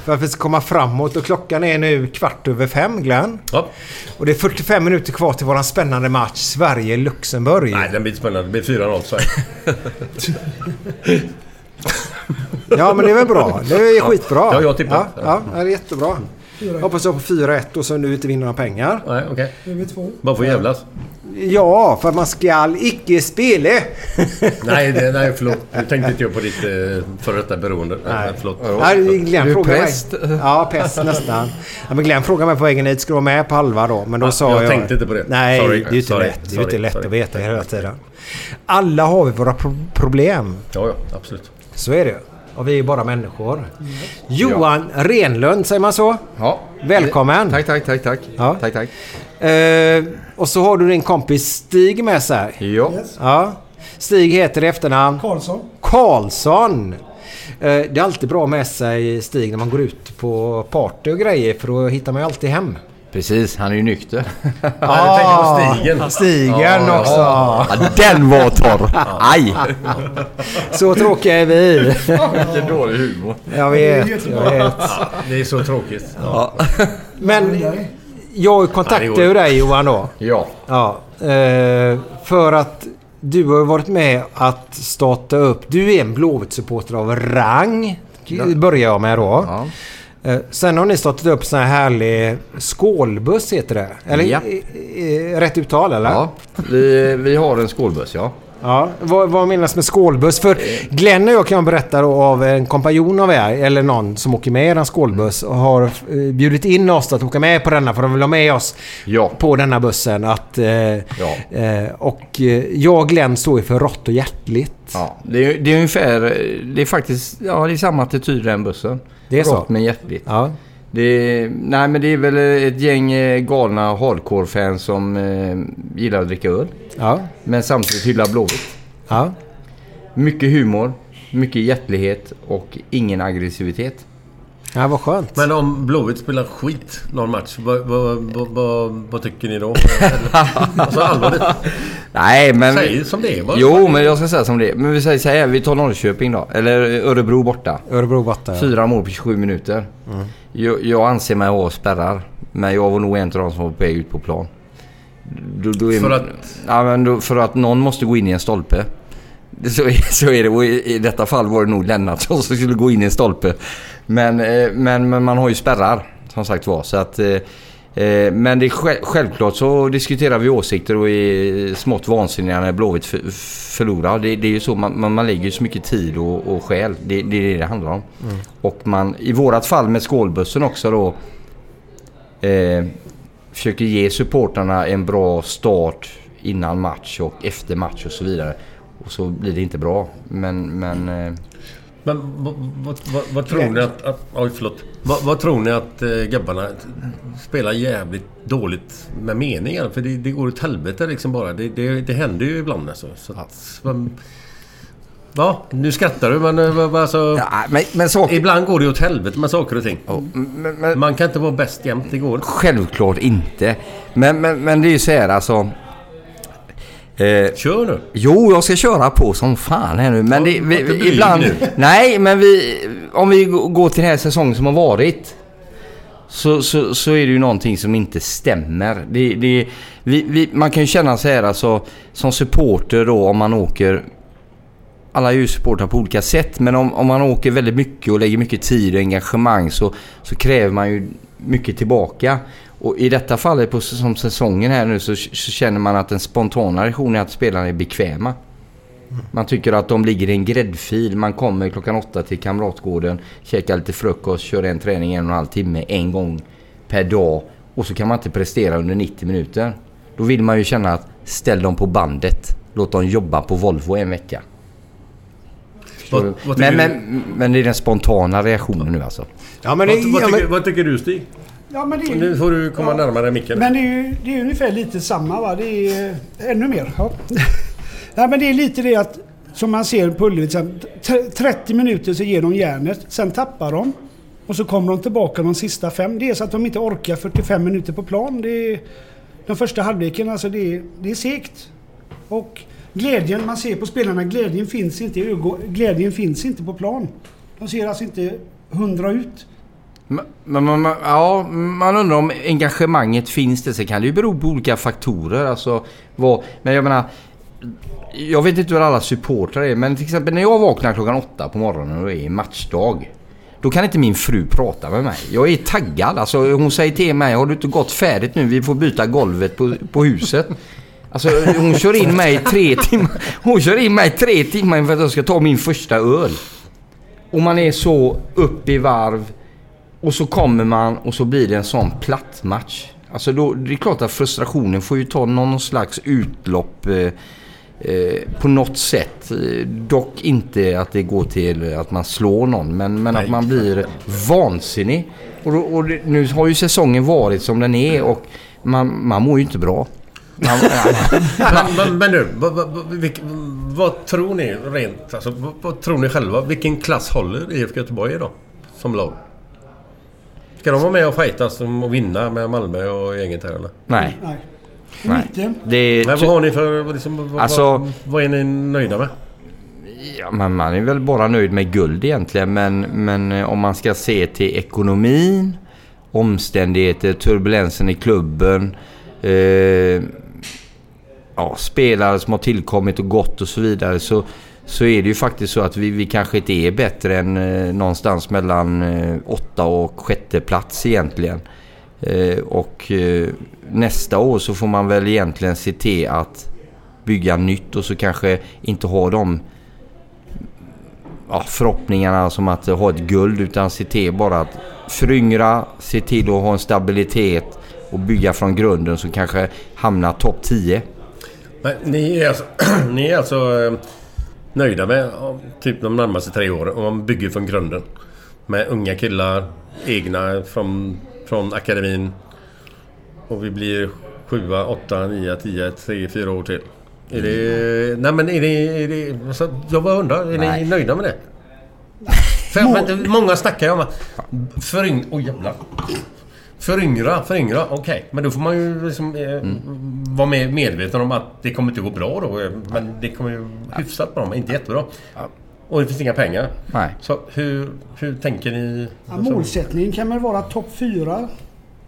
för att vi ska komma framåt och klockan är nu kvart över fem Glenn. Ja. Och det är 45 minuter kvar till våran spännande match Sverige-Luxemburg. Nej, den blir spännande. Det blir 4-0 Sverige. Ja men det är väl bra. Det är skitbra. Ja, jag tippar. Ja, ja, det är jättebra. Jag hoppas jag på 4-1 och så nu inte vinner några pengar. Nej, okej. Två. Bara för jävlas. Ja, för man skall icke spela. Nej, det, nej, förlåt. Nu tänkte inte jag på ditt eh, före detta beroende. Nej, nej förlåt. Nej, Glenn Du är präst. mig. Ja, pest nästan. Ja, men Glenn frågade mig på vägen hit. Ska du vara med på halva då? Men då Ja, sa jag jag... tänkte inte på det. Nej, Sorry. det är ju inte Sorry. lätt. Det är ju inte lätt Sorry. att veta hela tiden. Alla har vi våra pro- problem. Ja, ja, absolut. Så är det Och vi är ju bara människor. Johan Renlund, säger man så? Ja. Välkommen. Tack, tack, tack, tack. Ja. Tack, tack. Eh, och så har du din kompis Stig med sig. Ja. Yes. Ja. Stig heter i efternamn Karlsson. Karlsson. Eh, Det är alltid bra med sig Stig när man går ut på party och grejer för då hittar man ju alltid hem. Precis, han är ju nykter. Ja, jag tänker på stigen. Stigen också. Ja, den var torr! Aj! Så tråkiga är vi. Vilken dålig humor. Jag vet, jag vet. Det är så tråkigt. Men jag kontaktade ju dig Johan då. Ja. Ja, eh, för att du har ju varit med att starta upp. Du är en Blåvitt-supporter av rang. Börjar jag med då. Ja. Eh, Sen har ni startat upp sån här härlig skålbuss heter det. Eller Ja. i- i- rätt uttal eller? ja. Vi, vi har en skålbuss, ja. Ja, vad, vad menas med skålbuss? För Glenn och jag kan berätta då av en kompanjon av er, eller någon som åker med i en skålbuss och har eh, bjudit in oss att åka med på denna för de vill ha med oss Ja. på denna bussen. Att, eh, Ja. eh, och eh, jag och Glenn står ju för rått och hjärtligt. ja. Det, är, det är ungefär... Det är faktiskt... Ja, det är samma attityd i den bussen. Det är så? Rått men hjärtligt. Ja. Det nej men det är väl ett gäng eh, galna hardcore-fans som eh, gillar att dricka öl. Ja. Men samtidigt hyllar Blåvitt. Ja. Mycket humor, mycket hjärtlighet och ingen aggressivitet. Ja, vad skönt. Men om Blåvitt spelar skit någon match, vad, vad, vad, vad, vad tycker ni då? alltså allvarligt. Nej men... Säg som det är. Vad- Jo men jag ska säga som det är. Men vi säger så här, vi tar Norrköping då. Eller Örebro borta. Örebro borta. ja. Fyra mål på 27 minuter. Jag, jag anser mig ha spärrar. Men jag var nog en av de som var på väg ut på plan. Då, då är, För att- Ja, men då, för att någon måste gå in i en stolpe. Så, är- så är det. Och i, I detta fall var det nog Lennartsson som skulle gå in i en stolpe. Men, eh, men, men man har ju spärrar. Som sagt var. Så att, eh, eh, men det är själv, självklart så diskuterar vi åsikter och är smått vansinniga när Blåvitt för, förlorar. Det, det är ju så. Man, man, lägger ju så mycket tid och, och själ. Det, det är det det handlar om. Och man, i vårat fall med skålbussen också då. Eh, försöker ge supportarna en bra start innan match och efter match och så vidare. Och så blir det inte bra. Men, men eh, Men vad, tror ni att... att oj, förlåt. Vad, tror ni att äh, grabbarna spelar jävligt dåligt med meningen? För det, det går åt helvete liksom bara. Det, det, det händer ju ibland alltså. Så att, vad, ja, nu skrattar du men vad, alltså... ja, men, men saker... Ibland går det åt helvete med saker och ting. Men, men, Man kan inte vara bäst jämt. Det går självklart inte. Men, men, men det är ju så här alltså. Eh, Kör nu! Jo, jag ska köra på som fan här nu. Men det, var vi, blyg ibland... nu. Nej, men vi... Om vi går till den här säsongen som har varit. Så, så, så är det ju någonting som inte stämmer. Det, det, vi, vi, man kan ju känna så här alltså. Som supporter då om man åker... Alla är ju supportrar på olika sätt. Men om, om man åker väldigt mycket och lägger mycket tid och engagemang så, så kräver man ju mycket tillbaka. Och i detta fallet på som säsongen här nu så, så känner man att den spontana reaktionen är att spelarna är bekväma. Man tycker att de ligger i en gräddfil. Man kommer klockan åtta till Kamratgården, käkar lite frukost, kör en träning en och en halv timme en gång per dag. Och så kan man inte prestera under 90 minuter. Då vill man ju känna att ställ dem på bandet. Låt dem jobba på Volvo en vecka. Vad- vad men, men, men det är den spontana reaktionen nu alltså. Ja, men det, Vad, vad, tycker, vad tycker du Stig? Ja, men det är, Nu får du komma Ja. närmare micken. Men det är ju det är ungefär lite samma va? Det är eh, ännu mer. Ja. ja, men det är lite det att som man ser på Ullevi, sen, t- 30 minuter så ger de järnet, sen tappar de. Och så kommer de tillbaka de sista fem. Det är så att de inte orkar 45 minuter på plan. Det är, den första halvleken, alltså det är, det är segt. Och glädjen, man ser på spelarna, glädjen finns inte i ögon, glädjen finns inte på plan. De ser alltså inte hundra ut. Men, men, men, ja, man undrar om engagemanget finns det. Sen kan det ju bero på olika faktorer. Alltså, vad, men jag menar... Jag vet inte hur alla supportrar är, men till exempel när jag vaknar klockan åtta på morgonen och det är matchdag. Då kan inte min fru prata med mig. Jag är taggad. Alltså, hon säger till mig, har du inte gått färdigt nu? Vi får byta golvet på, på huset. Alltså hon kör in mig tre timmar. Hon kör in mig tre timmar för att jag ska ta min första öl. Och man är så upp i varv. Och så kommer man och så blir det en sån platt match. Alltså då, det är klart att frustrationen får ju ta någon slags utlopp eh, eh, på något sätt. Dock inte att det går till att man slår någon men, men att man blir vansinnig. Och, då, och det, nu har ju säsongen varit som den är och man, man mår ju inte bra. Man, men, du, vad, vad, vad, vilk, vad tror ni rent... Alltså, vad, vad tror ni själva? Vilken klass håller IFK Göteborg idag? Som lag? Ska de vara med och fightas och vinna med Malmö och gänget här eller? nej. Nej. nej. Det är vad har ni för... vad Liksom, vad, Alltså- vad, vad är ni nöjda med? Ja, man, man är väl bara nöjd med guld egentligen. Men, men eh, om man ska se till ekonomin, omständigheter, turbulensen i klubben. Eh, ja, spelare som har tillkommit och gått och så vidare. Så, så är det ju faktiskt så att vi, vi kanske inte är bättre än eh, någonstans mellan eh, åtta och sjätte plats egentligen. Eh, och eh, nästa år så får man väl egentligen se till att bygga nytt och så kanske inte ha de ja, förhoppningarna som att ha ett guld utan se till bara att föryngra, se till att ha en stabilitet och bygga från grunden så kanske hamna topp 10. Men ni är alltså, ni är alltså eh, nöjda med typ de närmaste tre åren om man bygger från grunden. Med unga killar, egna från, från akademin. Och vi blir sjua, åtta, nio, tio, tre, fyra år till. Är det... Nej men är det... Är det jag bara undrar, är Nej. ni nöjda med det? För, men, många snackar ju om föryng... Oj jävlar. Föryngra, föryngra, okej. Men då får man ju liksom, eh, vara med, medveten om att det kommer inte gå bra då. eh, Men det kommer ju hyfsat bra, men inte jättebra. Och det finns inga pengar. Nej. Så hur, hur tänker ni? Ja, målsättningen kan väl vara topp 4.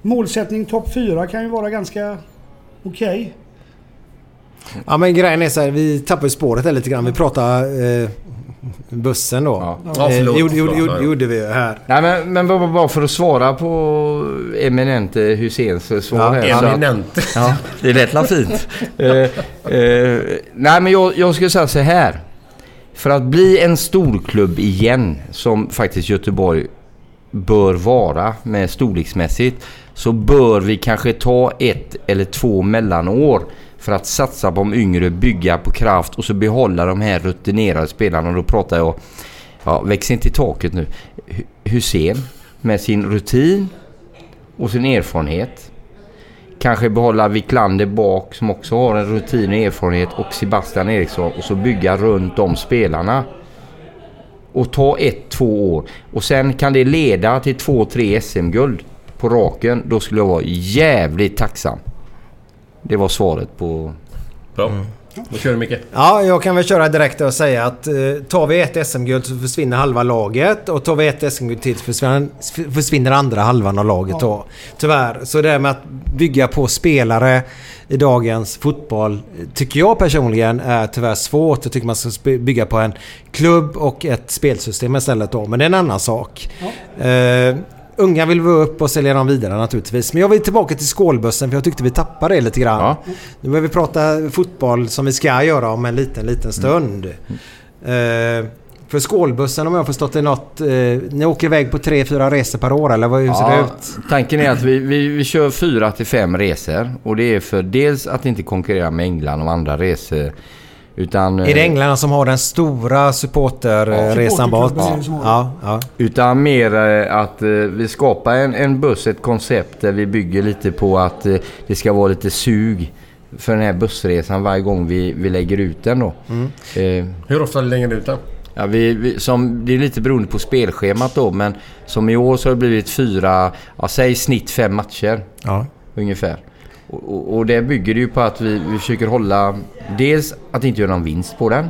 Målsättning topp 4 kan ju vara ganska okej. ja, men grejen är så här, vi tappade ju spåret här lite grann. Vi pratade eh, bussen då. Ja. Ja, Eh, förlåt, gjorde, gjorde, gjorde, gjorde vi här. Nej men, men bara, för att svara på eminente Husseins svar Ja, här. så att- Eminent. Ja, det lät la fint. Eh, eh, nej, men jag, jag skulle säga så här. För att bli en storklubb igen, som faktiskt Göteborg bör vara med storleksmässigt, så bör vi kanske ta ett eller två mellanår för att satsa på de yngre, bygga på kraft och så behålla de här rutinerade spelarna. Då pratar jag, ja, väx inte i taket nu, Hussein med sin rutin och sin erfarenhet. Kanske behålla Wiklander bak som också har en rutin och erfarenhet och Sebastian Eriksson och så bygga runt de spelarna. Och ta ett, två år. Och sen kan det leda till två, tre SM-guld på raken. Då skulle jag vara jävligt tacksam. Det var svaret på... Bra. Då kör du Micke. Ja, jag kan väl köra direkt och säga att eh, tar vi ett SM-guld så försvinner halva laget och tar vi ett SM-guld till så försvinner, försvinner andra halvan av laget då. Tyvärr. Så det här med att bygga på spelare i dagens fotboll tycker jag personligen är tyvärr svårt. Jag tycker man ska bygga på en klubb och ett spelsystem istället då. Men det är en annan sak. Eh, unga vill vi upp och sälja dem vidare naturligtvis. Men jag vill tillbaka till skålbussen för jag tyckte vi tappade det lite grann. Ja. Nu behöver vi prata fotboll som vi ska göra om en liten, liten stund. Eh, för skålbussen om jag har förstått det något. Eh, ni åker iväg på tre, fyra resor per år eller hur ser det ut? tanken är att vi, vi, vi kör fyra till fem resor. Och det är för dels att inte konkurrera med England och andra resor. Utan, Är det eh, England som har den stora supporterresan bort? som har Ja, ja. Utan mer eh, att eh, vi skapar en, en buss, ett koncept där vi bygger lite på att det ska vara lite sug för den här bussresan varje gång vi, vi lägger ut den då. Eh, Hur ofta lägger ni ut den? Ja, vi, vi, som, det är lite beroende på spelschemat då men som i år så har det blivit fyra, ja, säg snitt fem matcher ja. ungefär. Och, och, och det bygger ju på att vi, vi försöker hålla dels att inte göra någon vinst på den.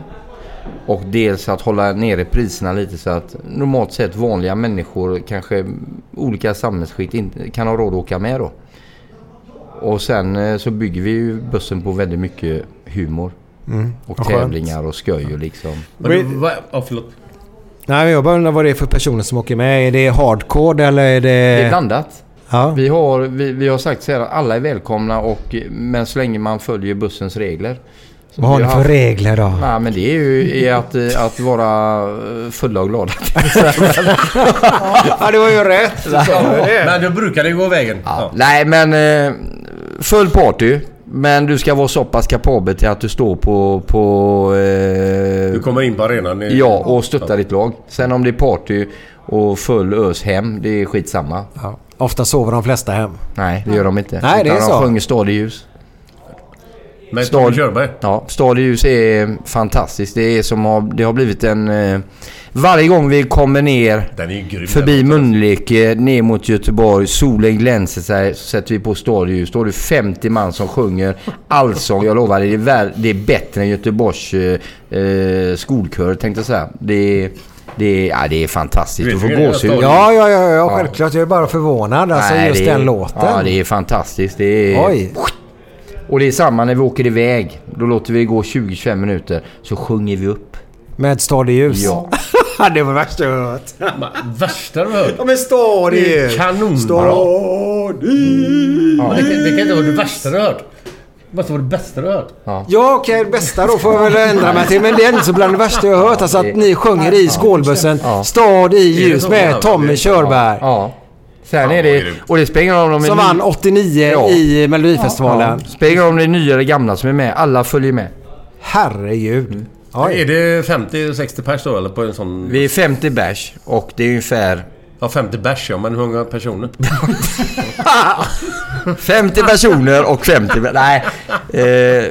Och dels att hålla nere priserna lite så att normalt sett vanliga människor, kanske olika samhällsskikt, inte kan ha råd att åka med då. Och sen eh, så bygger vi ju bussen på väldigt mycket humor. Mm. Och tävlingar och skoj och liksom. Men, förlåt. Nej, jag bara undrar vad det är för personer som åker med. Är det hardcore eller är det... Det är blandat. Ja. Vi har, vi, vi har sagt så här att alla är välkomna och, men så länge man följer bussens regler. Så Vad har ni för haft- regler då? Nej men det är ju är att, att vara eh, fulla och glada. ja, det var ju rätt. Men då brukar det gå vägen. Ja. Nej men eh, full party. Men du ska vara så pass kapabel till att du står på... på eh, Du kommer in på arenan. i- Ja, och stöttar ditt lag. Sen om det är party och full ös hem, det är skitsamma. Ja. Ofta sover de flesta hem. Nej, det gör de inte. Nej, det är så. De sjunger Stad i ljus. Med Stad- Körberg. Ja, Stad i ljus är fantastiskt. Det, är som har, det har blivit en... Eh, varje gång vi kommer ner Den är ju grym. förbi. Mölnlycke ner mot Göteborg, solen glänser sig, så sätter vi på Stad i ljus. Då har du 50 man som sjunger allsång. Jag lovar, det är, väl, det är bättre än Göteborgs eh, eh, skolkör tänkte jag säga. Det är, det är, ja, det är fantastiskt. Du får gåshud. Ja, ja, ja, ja, självklart. Jag är bara förvånad. Alltså Nej, just är- den låten. Ja, det är fantastiskt. Det är, Oj. Och det är samma när vi åker iväg. Då låter vi det gå 20-25 minuter. Så sjunger vi upp. Med stad ljus. Ja. det var värsta jag hört. Värsta du hört. Ja, men stad i Det är ljus. kanonbra. Stad i Men Det, kan- det kan inte vara det värsta du hört. Det måste vara det bästa du har hört. Ja, okej. bästa då får jag väl ändra mig till. Men det är inte så bland det värsta jag har hört. Alltså att ni sjunger i skålbussen. Ja. Stad i ljus med Ja, Tommy Körberg. Ja. Sen är det... Och det spelar ingen roll om de är Som vann 89 Ja. i Melodifestivalen. Ja. Spelar ingen roll om det är nya eller gamla som är med. Alla följer med. Herregud. Är det 50-60 pers då eller på en sån... Vi är 50 bärs och det är ungefär... Ja 50 bärs ja, men hur många personer? 50 personer och 50... bä- Nej. Eh,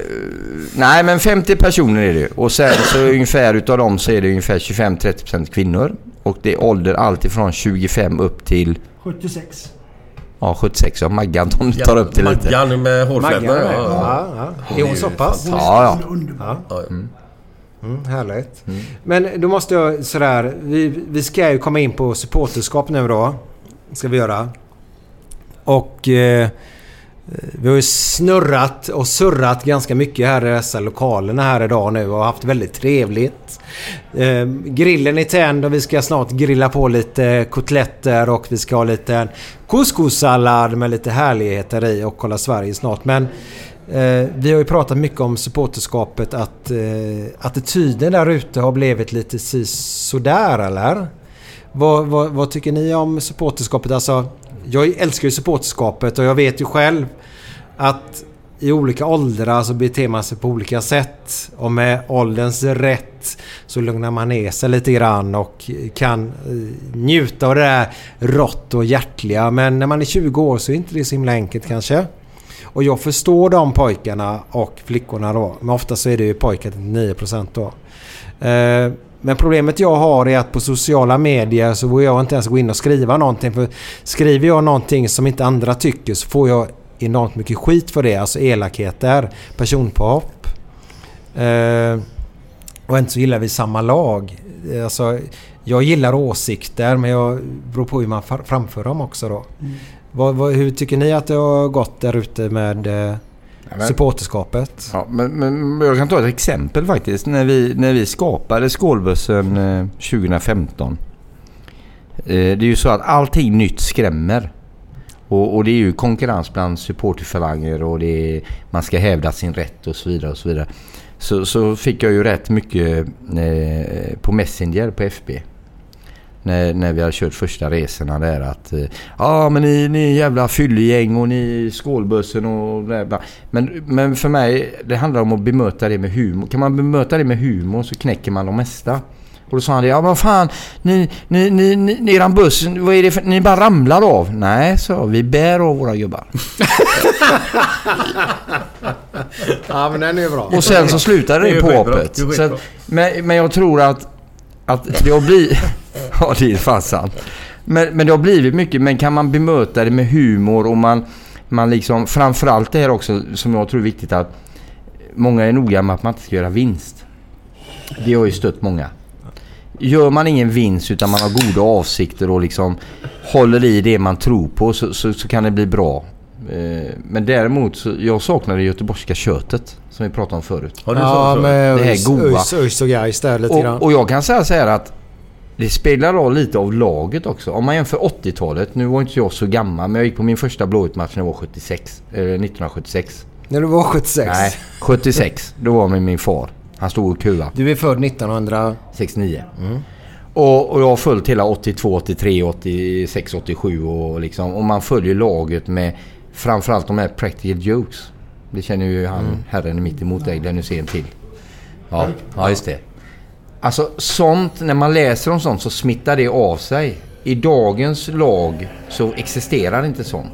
nej men 50 personer är det Och sen så ungefär utav dem så är det ungefär 25-30% kvinnor. Och det är ålder allt ifrån 25 upp till... 76. Ja 76 ja. Maggan tar upp det lite. Maggan med hårflätorna. Ja, ja. Ja, ja. Är hon så pass? Ja, ja. Ja, ja. Mm, härligt. Men då måste jag sådär. Vi, vi ska ju komma in på supporterskap nu då. Ska vi göra. Och eh, vi har ju snurrat och surrat ganska mycket här i dessa lokalerna här idag nu och haft väldigt trevligt. Eh, grillen är tänd och vi ska snart grilla på lite kotletter och vi ska ha lite couscous-sallad med lite härligheter i och kolla Sverige snart. Men Eh, vi har ju pratat mycket om supporterskapet att eh, attityden där ute har blivit lite sådär eller? Vad, vad, vad tycker ni om supporterskapet? Alltså, jag älskar ju supporterskapet och jag vet ju själv att i olika åldrar så beter man sig på olika sätt. Och med ålderns rätt så lugnar man ner sig lite grann och kan eh, njuta av det där rått och hjärtliga. Men när man är 20 år så är inte det så himla enkelt kanske. Och jag förstår de pojkarna och flickorna då. Men ofta så är det ju pojkar till 9% då. Eh, men problemet jag har är att på sociala medier så vågar jag inte ens gå in och skriva någonting. För skriver jag någonting som inte andra tycker så får jag enormt mycket skit för det. Alltså elakheter, personpåhopp. Eh, och inte så gillar vi samma lag. Alltså, jag gillar åsikter men jag beror på hur man framför dem också då. Vad, vad, hur tycker ni att det har gått där ute med eh, men- supporterskapet? Ja, men, men jag kan ta ett exempel faktiskt. När vi, när vi skapade skålbussen eh, 2015. Eh, det är ju så att allting nytt skrämmer. Och, och det är ju konkurrens bland supporterfalanger och det är, man ska hävda sin rätt och så vidare. och så vidare. Så, så fick jag ju rätt mycket eh, på Messenger på FB. När, när vi hade kört första resorna där att eh, ja men ni, ni är jävla fyllegäng och ni skålbussen och bla. Men, men för mig det handlar om att bemöta det med humor. Kan man bemöta det med humor så knäcker man de mesta. Och då sa han det, ja vad fan, ni, ni, ni, ni, eran buss, vad är det för, ni bara ramlar av? Nej, så vi bär av våra gubbar. Ja, men den är bra. Och sen så slutade Det det på hoppet. Men, men jag tror att, att det har blivit... ja, det är fan sant. Men, men det har blivit mycket, men kan man bemöta det med humor och man, man liksom... Framförallt det här också som jag tror är viktigt att många är noga med att man inte ska göra vinst. Det har ju stött många. Gör man ingen vinst utan man har goda avsikter och liksom håller i det man tror på så, så, så kan det bli bra. Eh, Men däremot så jag saknar det göteborgska köttet som vi pratade om förut. Har du Ja, med Det här goa. ÖIS och Gais där lite grann. Och, och jag kan säga så här att det spelar roll lite av laget också. Om man jämför 80-talet, nu var inte jag så gammal men jag gick på min första Blåvitt-match när jag var 76, eh, 1976. När du var 76. Nej, 76. Då var med min far. Han stod och kuva. Du är född 1900... 69. Och, och jag har följt hela 82, 83, 86, 87 och liksom. Och man följer laget med framförallt de här practical jokes. Det känner ju han herren mitt emot dig, den du ser en till. Ja, ja just det. Alltså sånt, när man läser om sånt så smittar det av sig. I dagens lag så existerar inte sånt.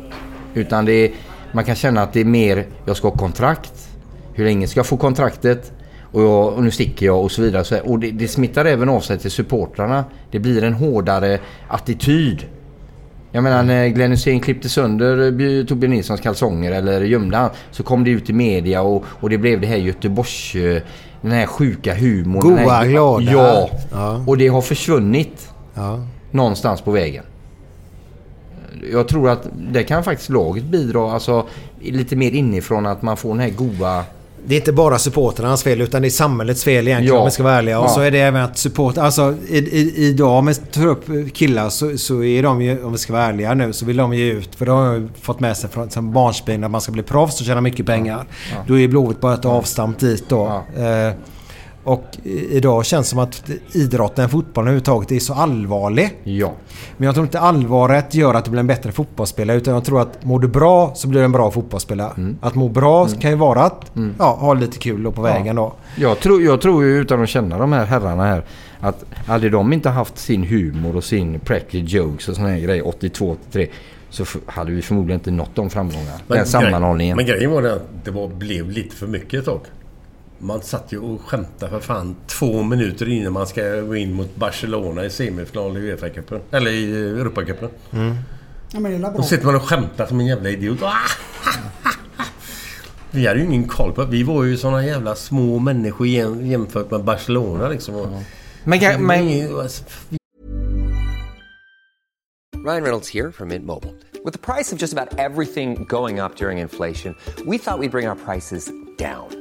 Utan det är, man kan känna att det är mer, jag ska ha kontrakt. Hur länge ska jag få kontraktet? Och, jag, och nu sticker jag och så vidare. Och det, det smittar även av sig till supportrarna. Det blir en hårdare attityd. Jag menar när Glenn Hysén klippte sönder Bj- Torbjörn Nilssons kalsonger eller gömde han så kom det ut i media och, och det blev det här Göteborgs... eh, Den här sjuka humorn. Goa, här, glada. Ja. Ja. Och det har försvunnit Ja. någonstans på vägen. Jag tror att det kan faktiskt laget bidra, alltså lite mer inifrån att man får den här goa... Det är inte bara supportrarnas fel utan det är samhällets fel egentligen Ja. om vi ska vara ärliga. Och Ja. så är det även att support... Alltså i, i, idag om vi tar upp killar så, så är de ju, om vi ska vara ärliga nu, så vill de ge ut. För de har ju fått med sig från barnsben att man ska bli proffs och tjäna mycket pengar. Då är Blåvitt bara ett avstamp dit då. Eh, och idag känns det som att idrotten, fotbollen överhuvudtaget är så allvarlig. Ja. Men jag tror inte allvaret gör att du blir en bättre fotbollsspelare. Utan jag tror att mår du bra så blir du en bra fotbollsspelare. Mm. Att må bra kan ju vara att ja, ha lite kul på vägen då. Jag tror, jag tror ju utan att känna de här herrarna här att hade de inte haft sin humor och sin practical jokes och såna här grejer 82, 83 så hade vi förmodligen inte nått de framgångarna. Den grej- sammanhållningen. Men grejen var det att det var, blev lite för mycket ett tag. Man satt ju och skämtade för fan två minuter innan man ska gå in mot Barcelona i semifinal i Uefa-cupen. Eller i Europacupen. Ja, men är bra. Då sitter man och skämtar som en jävla idiot. Ah! Vi hade ju ingen koll på Vi var ju såna jävla små människor jäm, jämfört med Barcelona liksom. Och, Men, men, Ryan Reynolds here from Mint Mobile. With the price of just about everything going up during inflation, we thought we'd bring our prices down.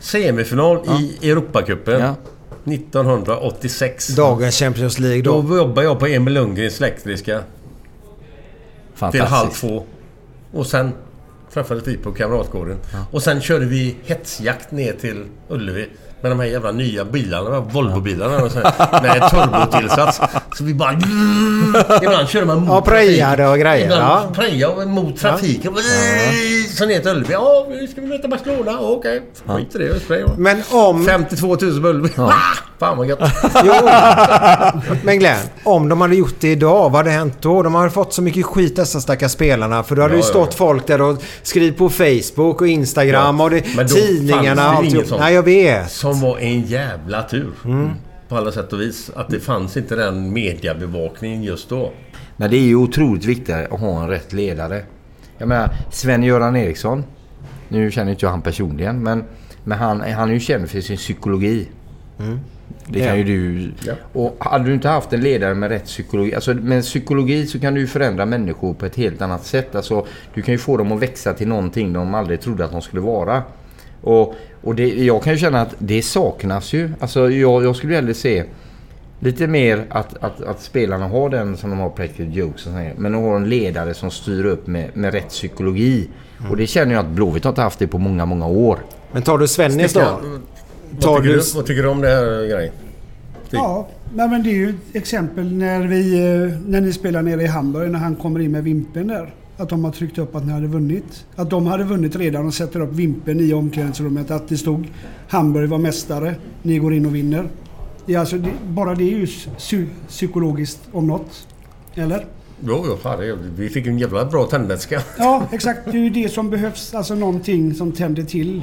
Semifinal i Europacupen 1986. Dagens Champions League då. Då jobbade jag på Emil Lundgrens elektriska. Till halv två. Och sen träffades vi på Kamratgården. Och sen körde vi hetsjakt ner till Ullevi. Med de här jävla nya bilarna, Volvo-bilarna. och så här, Med turbotillsats. Så vi bara... Ibland körde man mot Ja, prejade trafik. och grejer, Ibland ja. prejade mot trafiken. Så ner till Ullevi. Ja, nu ska vi möta Barcelona. Ja, Okej, skit i det. Jag sprayar. Men om... 52 000 på Ullevi. Ah, Fan vad gött. Jo. Men Glenn, om de hade gjort det idag, vad hade hänt då? De hade fått så mycket skit dessa stackars spelarna. För då hade Ja, ju ja, stått ja. folk där och skrivit på Facebook och Instagram Ja, och det, men då tidningarna fanns och det inget sånt. Nej, jag vet. Som var en jävla tur. Mm. På alla sätt och vis. Att det fanns inte den mediebevakningen just då. Men det är ju otroligt viktigt att ha en rätt ledare. Jag menar, Sven-Göran Eriksson. Nu känner inte jag han personligen, men, men han, han är ju känd för sin psykologi. Mm. Det kan Ja. ju du... Och hade du inte haft en ledare med rätt psykologi... Alltså med psykologi så kan du förändra människor på ett helt annat sätt. Alltså, du kan ju få dem att växa till någonting de aldrig trodde att de skulle vara. Och, och det, jag kan ju känna att det saknas ju. Alltså jag, jag skulle hellre se lite mer att, att, att spelarna har den som de har practical jokes och sånt, Men de har en ledare som styr upp med, med rätt psykologi. Och det känner jag att Blåvitt har inte haft det på många, många år. Men tar du Svennis då? Tar Vad tycker, du... vad tycker du om det här grejen? Ja, nej, men det är ju ett exempel när, vi, eh, när ni spelar nere i Hamburg när han kommer in med vimpen där. Att de har tryckt upp att ni hade vunnit. Att de hade vunnit redan och sätter upp vimpen i omklädningsrummet. Att det stod Hamburg var mästare. Ni går in och vinner. Det är alltså, det, bara det är ju psy- psykologiskt om något. Eller? Jo, jo, herregud. Vi fick en jävla bra tändvätska. Ja, exakt. Det är ju det som behövs. Alltså någonting som tänder till.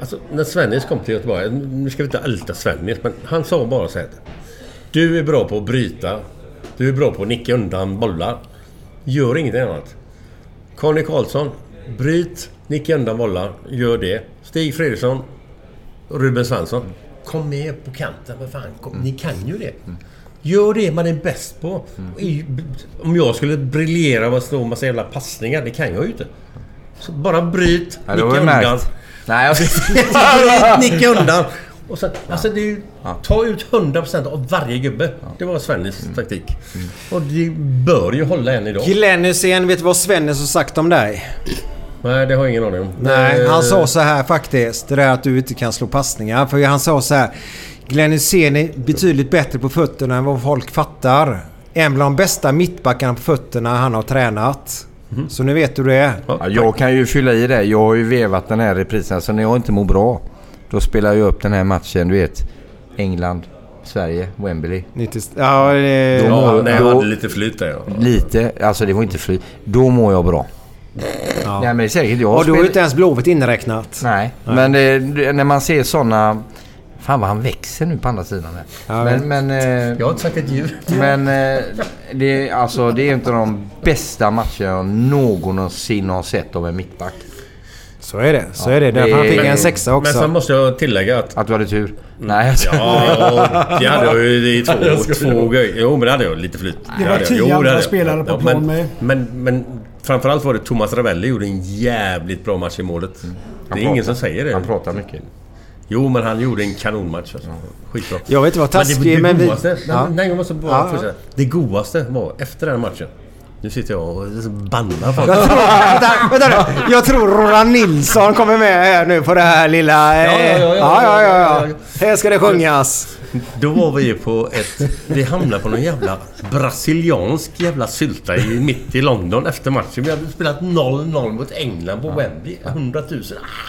Alltså, när Svennis kom till Göteborg, nu ska vi inte älta Svennis, men han sa bara så här. Du är bra på att bryta. Du är bra på att nicka undan bollar. Gör inget annat. Conny Karlsson, bryt, nicka undan bollar. Gör det. Stig Fredriksson, Ruben Svensson. Kom med på kanten. Vad fan, kom, ni kan ju det. Gör det man är bäst på. Om jag skulle briljera med att slå en massa jävla passningar, det kan jag ju inte. Så bara bryt, Ja, nicka undan. Nej, jag... Bryt, nicka undan. Och sen, alltså det är ju, ta ut 100% av varje gubbe. Det var Svennis Mm. taktik. Och det bör ju hålla än idag. Glenn Hysén, vet du vad Svennis har sagt om dig? Nej, det har jag ingen aning om. Nej, han sa så här faktiskt. Det där att du inte kan slå passningar. För han sa så här. Glenn Hysén är betydligt bättre på fötterna än vad folk fattar. En bland de bästa mittbackarna på fötterna han har tränat. Mhm. Så nu vet du det. Ja, jag kan ju fylla i det. Jag har ju vevat den här reprisen. Så när jag inte mår bra, då spelar jag upp den här matchen. Du vet, England, Sverige, Wembley. 90, ja, det, Då Ja, nej, då- jag hade lite flyt där. Ja. Lite. Alltså det var inte fly. Då mår jag bra. Ja. Nej men det är säkert. Jag och då är inte ens Blåvitt inräknat. Nej, Nej. men det, när man ser såna... Fan vad han växer nu på andra sidan här. Ja, men, men, eh, Jag har inte sagt ett ljud. men eh, det, är- alltså, det är inte de bästa matcher jag någonsin har sett av en mittback. Så är det. Så är det. Därför han fick en sexa Men också. sen måste jag tillägga att... Att du hade tur? Nej. Ja, det hade jag ju i två, två grejer. Jo, men det hade jag lite flyt. Det var tio Jo, andra spelare på Ja, plan men, med. Men, men framförallt var det Thomas Ravelli gjorde en jävligt bra match i målet. Det är ingen som säger det. Han pratar mycket. Jo, men han gjorde en kanonmatch. Alltså. Skitbra. Jag vet inte vad taskig, men det, men det vi- godaste, Ja. nej, nej, jag måste bara Ja. Det godaste var efter den matchen. Nu sitter jag och bannar folk. Jag tror, vänta, vänta. Jag tror Roland Nilsson kommer med här nu på det här lilla... eh, Ja, ja, ja, ja, ja, ja, ja, ja. Här ska det sjungas. Då var vi på ett... Vi hamnade på någon jävla brasiliansk jävla sylta i, mitt i London efter matchen. Vi hade spelat 0-0 mot England på Wembley. 100 000.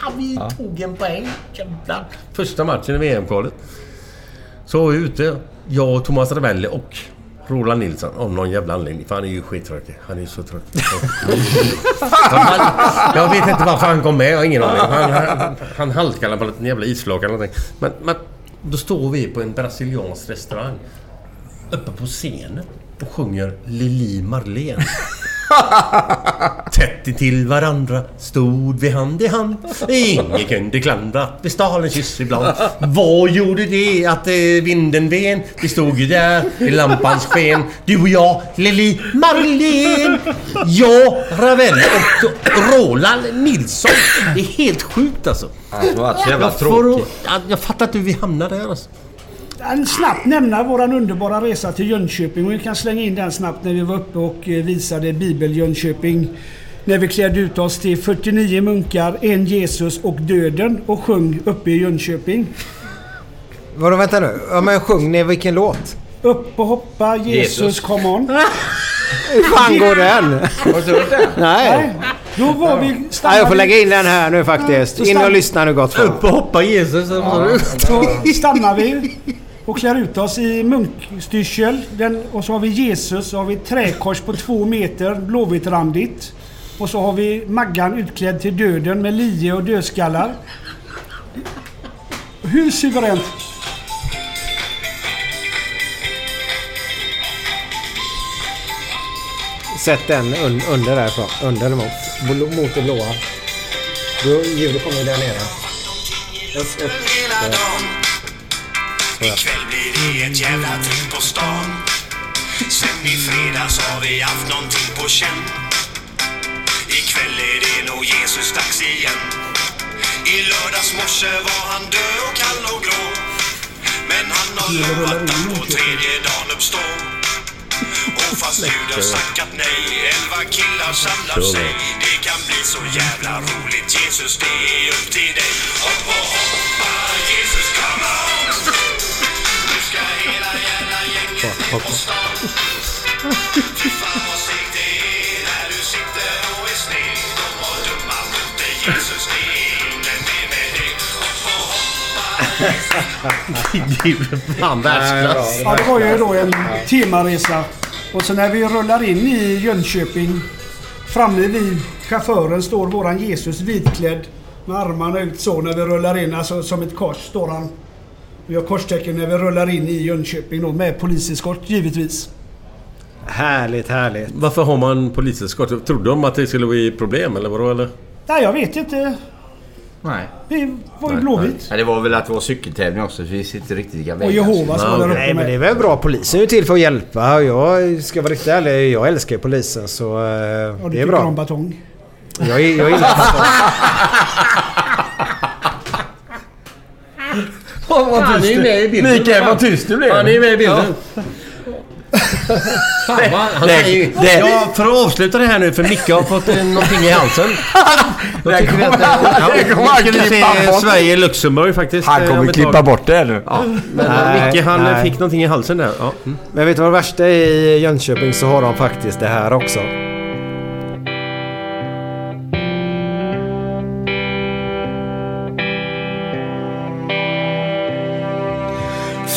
Ah, vi tog en poäng. Jävlar. Första matchen i VM-kvalet. Så var vi ute. Jag och Thomas Ravelli och Roland Nilsson av någon jävla anledning. För han är ju skittråkig. Han är ju så. Han- jag vet inte varför han kom med. Jag har ingen aning. Han, han, han halkade på en jävla isflak eller någonting. Men, men då står vi på en brasiliansk restaurang. Uppe på scenen. Och sjunger Lili Marlene. Tätt intill varandra stod vi hand i hand. Ingen kunde klandra att vi stal en kyss ibland. Vad gjorde det att eh, vinden ven? Vi stod ju där i lampans sken. Du och jag, Lili Marlén. Jag, Ravelli och Roland Nilsson. Det är helt sjukt alltså. det var så jävla Jag får- tråkigt. Jag, jag fattar inte hur vi hamnade där alltså. En snabbt nämna våran underbara resa till Jönköping. Och vi kan slänga in den snabbt när vi var uppe och eh, visade Bibel Jönköping. När vi klädde ut oss till 49 munkar, en Jesus och döden och sjöng uppe i Jönköping. Vadå vänta nu? Ja men sjung ni vilken låt? Upp och hoppa Jesus, Jesus. come on. Hur fan går den? Har du hört den? Nej. Då var vi... Ja, jag får lägga in den här nu faktiskt. In och lyssna nu gott folk. Upp och hoppa Jesus. Så stannar vi och klär ut oss i munkstyrsel. Den, och så har vi Jesus, så har vi ett träkors på två meter, blåvitrandigt. Och så har vi Maggan utklädd till döden med lie och dödskallar. Hur suveränt? Sätt den un under därifrån. Under mot. Mot det blåa. Då, ljudet kommer där nere. Upp, upp. Där. Ikväll blir det ett jävla tryck på stan. Sen i fredags har vi haft någonting på känn. Ikväll är det nog Jesus dags igen. I lördags morse var han död och kall och grå Men han har lovat att på tredje dagen uppstå. Och fast Gud har sagt nej Elva killar samlar sig. Det kan bli så jävla roligt. Jesus, det är upp till dig. Hopp och hoppa Jesus, come on hoppa Det är fan världsklass. Ja, det var ju då en temaresa. Och så när vi rullar in i Jönköping. Framme vid chauffören står våran Jesus vitklädd. Med armarna ut så när vi rullar in. Alltså som ett kors står han. Vi har korstecken när vi rullar in i Jönköping då med poliseskort givetvis. Härligt, härligt. Varför har man poliseskort? Trodde de att det skulle bli problem eller vadå eller? Nej, jag vet inte. Nej. Vi var ju blåvitt. nej. Det var väl att det var cykeltävling också så vi sitter riktigt lika Och Jehovas var där uppe Nej men det är väl bra. Polisen är ju till för att hjälpa. Jag ska vara riktigt ärlig. Jag älskar ju polisen så eh, Och du det är tycker bra. om batong. Jag, är- jag gillar Han är ju med i bilden. Mikael, vad tyst du blev. Han är ju med i bilden. Fan, vad- han det- säger ju- det- Ja, för att avsluta det här nu för Micke har fått eh, någonting i halsen. Då Det tycker vi kommer att, han- ja, det kommer han vi ska klippa se bort. Sverige-Luxemburg faktiskt. Han eh, kommer ett klippa tag. bort det nu. Ja, men Nej, Micke han eh, nej. fick någonting i halsen där. Ja. Mm. Men vet du vad det värsta är i Jönköping så har de faktiskt det här också.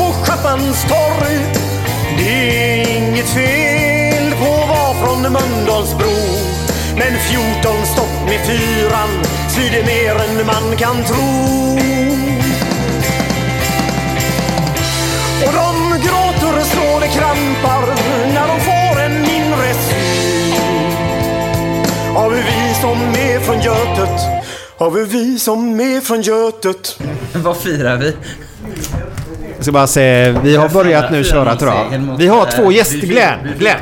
på Schappans-torg. Det är inget fel på att vara från Mölndalsbro. Men 14 stopp med fyran svider mer än man kan tro. Och de gråter så det krampar när de får en mindre syn. Har vi vi som är från Götet? Har vi vi som är från Götet? Vad firar vi? Jag ska bara se, vi har börjat nu köra tror jag. Vi har två gäster. Glenn, Glenn.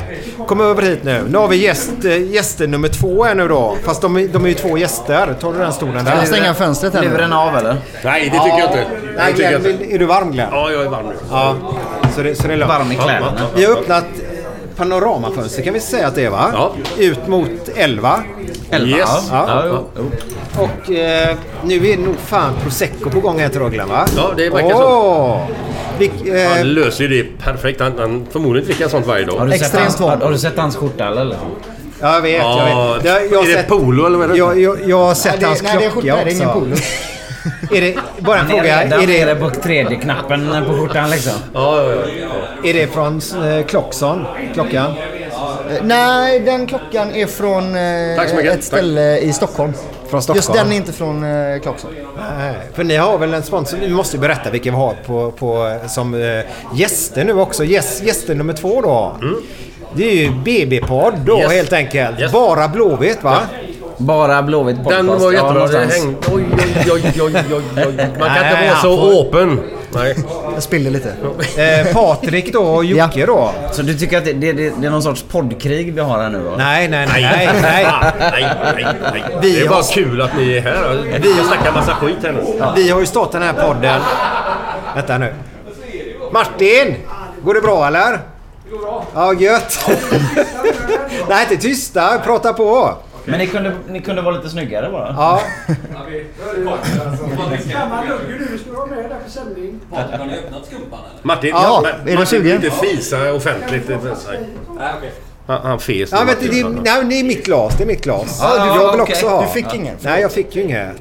Kom över hit nu. Nu har vi gäst, eh, gäster nummer två här nu då. Fast de, är- de är ju två gäster. Tar du den stolen där? Ska jag stänga fönstret här nu? Luren av eller? Nej, det tycker jag inte. Nej, Jag tycker Glenn, är du varm Glenn? Ja, jag är varm nu. Ja, så det, så det är lugnt. Varm i kläderna. Vi har öppnat panoramafönster kan vi säga att det är va? Ja. Ut mot 11. Yes. Ja. Ja, Och eh, nu är nog fan prosecco på gång här tror jag Glenn va? Ja, det verkar så. Eh, Han löser ju det perfekt. Han, han förmodligen dricker sånt varje dag. Har du, sett hans, har, har du sett hans skjorta eller? Ja, jag vet. Ja, jag vet. Jag, jag är det sett, polo eller vad är det? jag, jag, jag har sett Nej, det- hans nej, det är klocka skjorta, det är ingen också. polo. är det, bara en Han är fråga. redan Är det, nere på tredje knappen på skjortan liksom. Ja, ja, ja. är det från eh, Klockson? Klockan? Eh, Nej, den klockan är från eh, Tack ett ställe i Stockholm. Från Stockholm? Just den är inte från eh, Clarkson. Nej, för ni har väl en sponsor? Ni måste ju berätta vilka vi har på, på, som eh, gäster nu också. Gäst, gäster nummer två då. Det är ju BB-podd då Mm. Yes. helt enkelt. Yes. Bara Blåvitt va? Bara Blåvitt podcast. Den var Ja, jättebra. Det någonstans. hängde... Oj, oj, oj, oj, oj, oj. Man kan inte vara så får- open. Nej. Jag spillde lite. Eh, Patrik då och Jocke då. Så du tycker att det, det, det, är någon sorts poddkrig vi har här nu då? Nej, nej, nej, nej. nej. nej, nej, nej. Vi det är bara har- kul att ni är här. Vi ska snacka massa skit här nu. Vi har ju startat den här podden. Vänta nu. Martin! Går det bra eller? Det går bra. Ja, gött. Nej, inte tysta. Prata på. Men ni kunde, ni kunde vara lite snyggare bara. Ja. Gammal lugger du, ska du vara med där för sändning? Har ni öppnat skumpan eller? Martin, Ja, men- är du Martin sugen? vill inte fisa offentligt. Nej. Okej. Han, han fes. Ja, det, nej, det är mitt glas. Det är mitt glas. Ja, jag vill också ha. Du fick inget? Nej, jag fick ju inget.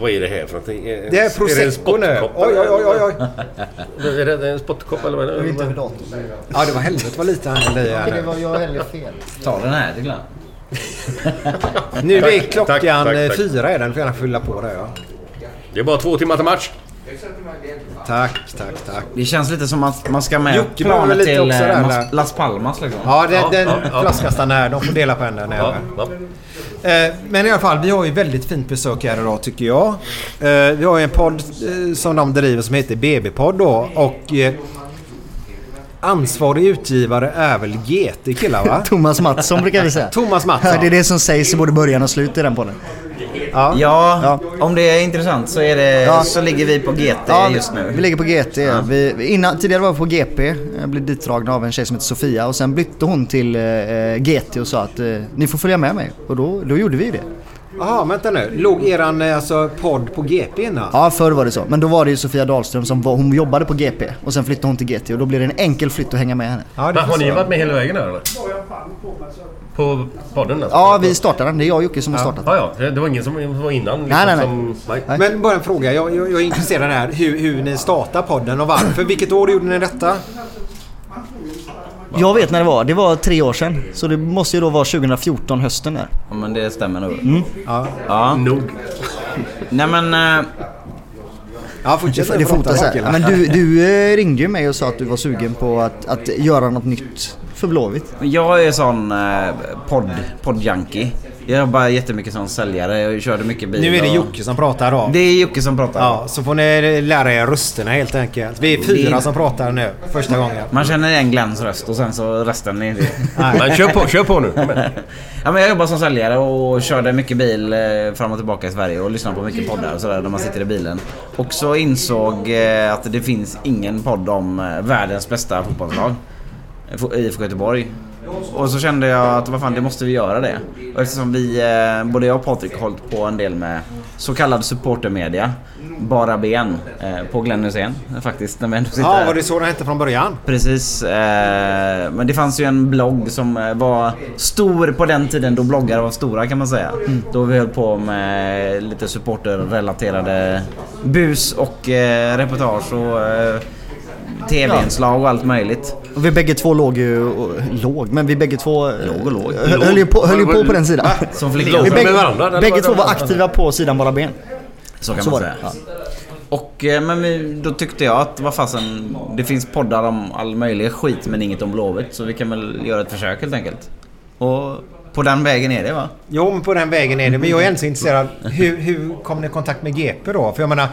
Vad är det här för någonting? Det är Är det en prosecco nu. Oj, oj, oj, oj. Är det en spottkopp eller vad är Jag vill inte det? över datorn. Ja, det var helvete vad lite han hällde i här Det nu. var jag heller fel. Ta den här till Glenn. Nu är Tack, klockan tack, tack, eh, tack. fyra är den. får gärna fylla på det ja. Det är bara två timmar till match. Tack, tack, tack. Det känns lite som att man ska med Jocke planet lite till också där, eh, Las Palmas liksom. Ja, den, Ja, den ja, ja. flaskan stannar här. De får dela på en där Ja, nere. Eh, Men i alla fall, vi har ju väldigt fint besök här idag tycker jag. Eh, Vi har ju en podd eh, som de driver som heter BB-podd då. Och ansvarig utgivare är väl GT killar va? Thomas Mattsson brukar vi säga. Thomas Mattsson. Det är det som sägs i både början och slut i den podden. Ja. Ja, om det är intressant så, är det, Ja. så ligger vi på GT Ja, just nu. Vi ligger på GT. Vi, innan, tidigare var vi på GP. Jag blev ditdragna av en tjej som heter Sofia och sen bytte hon till eh, GT och sa att eh, ni får följa med mig. Och då, då gjorde vi det. Jaha, vänta nu. Låg eran eh, alltså, podd på GP innan? Ja, förr var det så. Men då var det ju Sofia Dahlström som var, hon jobbade på GP och sen flyttade hon till GT och då blev det en enkel flytt att hänga med henne. Ja, det Men Har ni varit med hela vägen här eller? På podden alltså? Ja, vi startade den. Det är jag och Jocke som har startat. Ja, ja. Det var ingen som var innan? liksom, Nej, nej, nej. Som, nej. Nej. Men bara en fråga. Jag, jag, jag är intresserad här hur, hur ni startar podden och varför. Vilket år gjorde ni detta? Jag vet när det var. Det var tre år sedan. Så det måste ju då vara 2014 hösten där. Ja, men det stämmer nog. Mm. Ja. Ja. Nog. Nej men... eh, Ja, fortsätt. Det, det fotas här. Men du, du eh, ringde ju mig och sa att du var sugen på att, att göra något nytt för Blåvitt. Jag är sån eh, podd, poddjunkie. Jag jobbar jättemycket som säljare. Jag körde mycket bil. Nu är det och- Jocke som pratar då. Det är Jocke som pratar. Ja, så får ni lära er rösterna helt enkelt. Vi är fyra Det- som pratar nu. Första gången. Man känner igen Glens röst och sen så resten är det. Men kör på, kör på nu. Ja, men jag jobbar som säljare och körde mycket bil eh, fram och tillbaka i Sverige och lyssnade på mycket poddar och sådär när man sitter i bilen. Och så insåg eh, att det finns ingen podd om eh, världens bästa fotbollslag. IFK Göteborg. Och så kände jag att vad fan, det måste vi göra det. Och eftersom vi, eh, både jag och Patrik har hållit på en del med så kallad supportermedia. Bara ben. Eh, på Glenn Hysén faktiskt. När vi ändå sitter Ja, var det så det hette från början? Precis. Eh, men det fanns ju en blogg som var stor på den tiden då bloggar var stora kan man säga. Då vi höll på med lite supporterrelaterade bus och eh, reportage och tv-inslag och allt möjligt. Och vi bägge två låg ju... och- Låg? Men vi bägge två... Låg och låg. Höll, höll ju på, höll ju på på den sidan. Som flickor. Vi bägge, varandra, bägge var två var aktiva på sidan bara ben. Så kan Så man var säga. det, Och, eh, men vi, då tyckte jag att vad fasen, det finns poddar om all möjlig skit men inget om Blåvitt. Så vi kan väl göra ett försök helt enkelt. Och på den vägen är det va? Jo, men på den vägen är det. Men jag är ändå intresserad. Hur, hur kom ni i kontakt med GP då? För jag menar...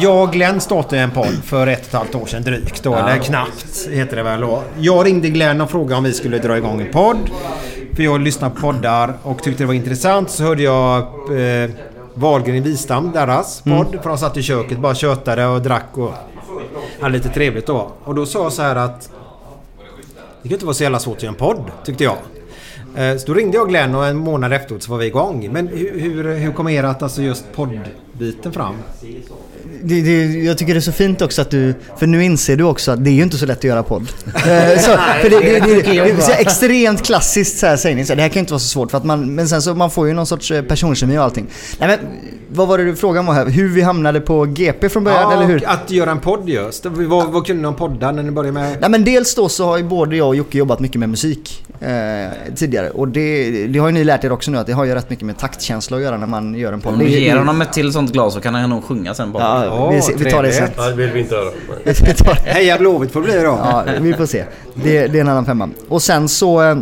Jag och Glenn startade en podd för ett och ett halvt år sedan drygt. Då, Ja. Eller knappt heter det väl då. Jag ringde Glenn och frågade om vi skulle dra igång en podd. För jag lyssnade på poddar och tyckte det var intressant. Så hörde jag eh, Wahlgren Wistam, deras podd. För de satt i köket, bara tjötade och drack och hade lite trevligt då. Och då sa jag så här att det kan inte vara så jävla svårt att göra en podd, tyckte jag. Eh, Så då ringde jag Glenn och en månad efteråt så var vi igång. Men hur, hur, hur kom er att alltså just poddbiten fram? Det, det, jag tycker det är så fint också att du... För nu inser du också att det är ju inte så lätt att göra podd. Eh, så, för det, det, det, det, så extremt klassiskt så här sägning. Så här, det här kan ju inte vara så svårt. För att man, men sen så man får ju någon sorts eh, personkemi och allting. Nej, men, vad var det du frågan var här? Hur vi hamnade på GP från början Ja, eller hur? att göra en podd just. Vad, vad kunde ni om poddar när ni började med... Nej men dels då så har ju både jag och Jocke jobbat mycket med musik eh, tidigare. Och det, det har ju ni lärt er också nu att det har ju rätt mycket med taktkänsla att göra när man gör en podd. Om du ger honom ett till sånt glas så kan han nog sjunga sen bara. Ja, vi, vi tar det sen. Det vill vi inte höra. Vi tar det. Heja Blåvitt får bli då. Ja, vi får se. Det, det är en annan femma. Och sen så, eh,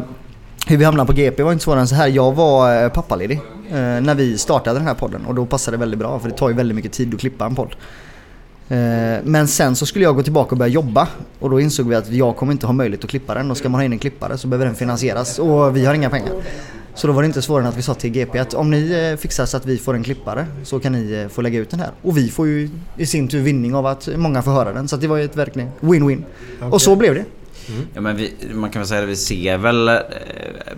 hur vi hamnade på GP var inte svårare än så här. Jag var eh, pappaledig eh, när vi startade den här podden och då passade det väldigt bra för det tar ju väldigt mycket tid att klippa en podd. Eh, Men sen så skulle jag gå tillbaka och börja jobba och då insåg vi att jag kommer inte ha möjlighet att klippa den och ska man ha in en klippare så behöver den finansieras och vi har inga pengar. Så då var det inte svårare än att vi sa till GP att om ni eh, fixar så att vi får en klippare så kan ni eh, få lägga ut den här. Och vi får ju i sin tur vinning av att många får höra den. Så det var ju ett verkligen win-win. Och så blev det. Ja, men vi, man kan väl säga att vi ser väl eh,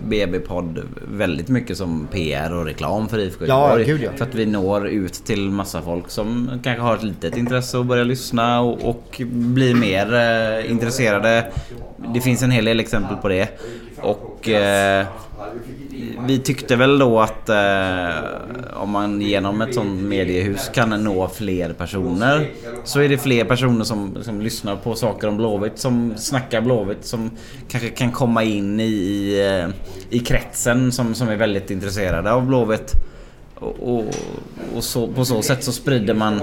BB-podd väldigt mycket som PR och reklam för IFK Ja, Göteborg. ja. För att vi når ut till massa folk som kanske har ett litet intresse och börjar lyssna och, och blir mer eh, intresserade. Det finns en hel del exempel på det. Och eh, vi tyckte väl då att eh, om man genom ett sånt mediehus kan nå fler personer så är det fler personer som, som lyssnar på saker om Blåvitt, som snackar Blåvitt, som kanske kan komma in i, i, eh, i kretsen som, som är väldigt intresserade av Blåvitt. Och, och, och så, på så sätt så sprider man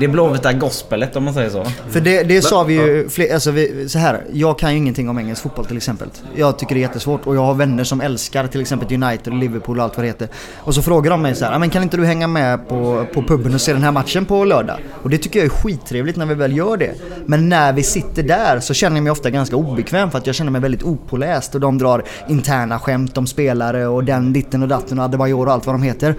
det blåvita gospelet om man säger så. För det, det sa vi ju, fler, alltså vi, så här, jag kan ju ingenting om engelsk fotboll till exempel. Jag tycker det är jättesvårt och jag har vänner som älskar till exempel United och Liverpool och allt vad det heter. Och så frågar de mig så här, "Ja, men kan inte du hänga med på, på puben och se den här matchen på lördag? Och det tycker jag är skittrevligt när vi väl gör det. Men när vi sitter där så känner jag mig ofta ganska obekväm för att jag känner mig väldigt opåläst och de drar interna skämt om spelare och den ditten och datten och Adebayor och allt vad de heter.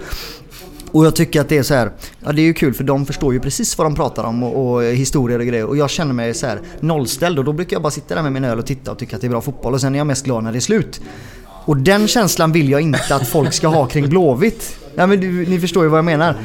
Och jag tycker att det är så här, ja det är ju kul för de förstår ju precis vad de pratar om och, och historier och grejer. Och jag känner mig så här nollställd och då brukar jag bara sitta där med min öl och titta och tycka att det är bra fotboll. Och sen är jag mest glad när det är slut. Och den känslan vill jag inte att folk ska ha kring Blåvitt. Ja men du, ni förstår ju vad jag menar.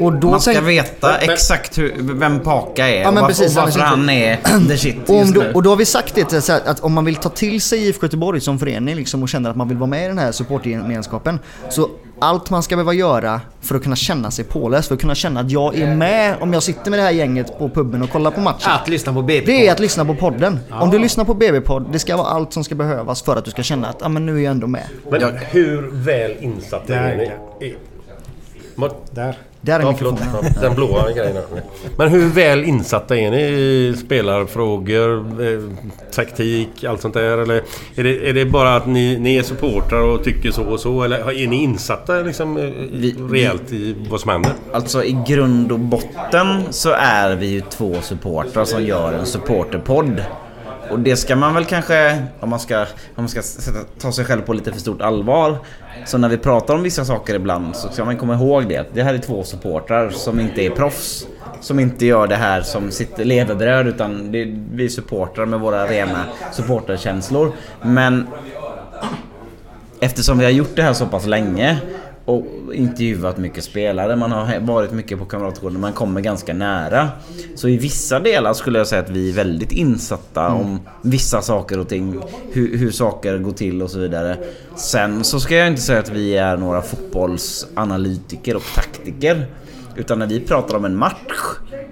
Och då Man ska veta exakt hur, vem Paka är Ja, men och, varför, precis, och varför han är the shit Och, om just då, nu. och då har vi sagt det så här, att om man vill ta till sig IFK Göteborg som förening liksom, och känner att man vill vara med i den här supportgemenskapen. Så allt man ska behöva göra för att kunna känna sig påläst, för att kunna känna att jag är med om jag sitter med det här gänget på puben och kollar på matchen. Att lyssna på BB-podd. Det är att lyssna på podden. Om du lyssnar på BB-podd, det ska vara allt som ska behövas för att du ska känna att ah, men nu är jag ändå med. Men hur väl insatta Där, är ni? Där. Där är ja, förlåt. mikrofonen. Ja, den blåa grejen. Men hur väl insatta är ni i spelarfrågor, eh, taktik, allt sånt där? Eller är det, är det bara att ni, ni är supportrar och tycker så och så? Eller är ni insatta liksom, eh, rejält i vad som händer? Alltså i grund och botten så är vi ju två supportrar som gör en supporterpodd. Och det ska man väl kanske, om man ska, om man ska sätta, ta sig själv på lite för stort allvar. Så när vi pratar om vissa saker ibland så ska man komma ihåg det. att Det här är två supportrar som inte är proffs. Som inte gör det här som sitt levebröd utan det, vi är supportrar med våra rena supporterkänslor. Men eftersom vi har gjort det här så pass länge och intervjuat mycket spelare, man har varit mycket på Kamratgården, man kommer ganska nära. Så i vissa delar skulle jag säga att vi är väldigt insatta Mm. om vissa saker och ting. Hur, hur saker går till och så vidare. Sen så ska jag inte säga att vi är några fotbollsanalytiker och taktiker. Utan när vi pratar om en match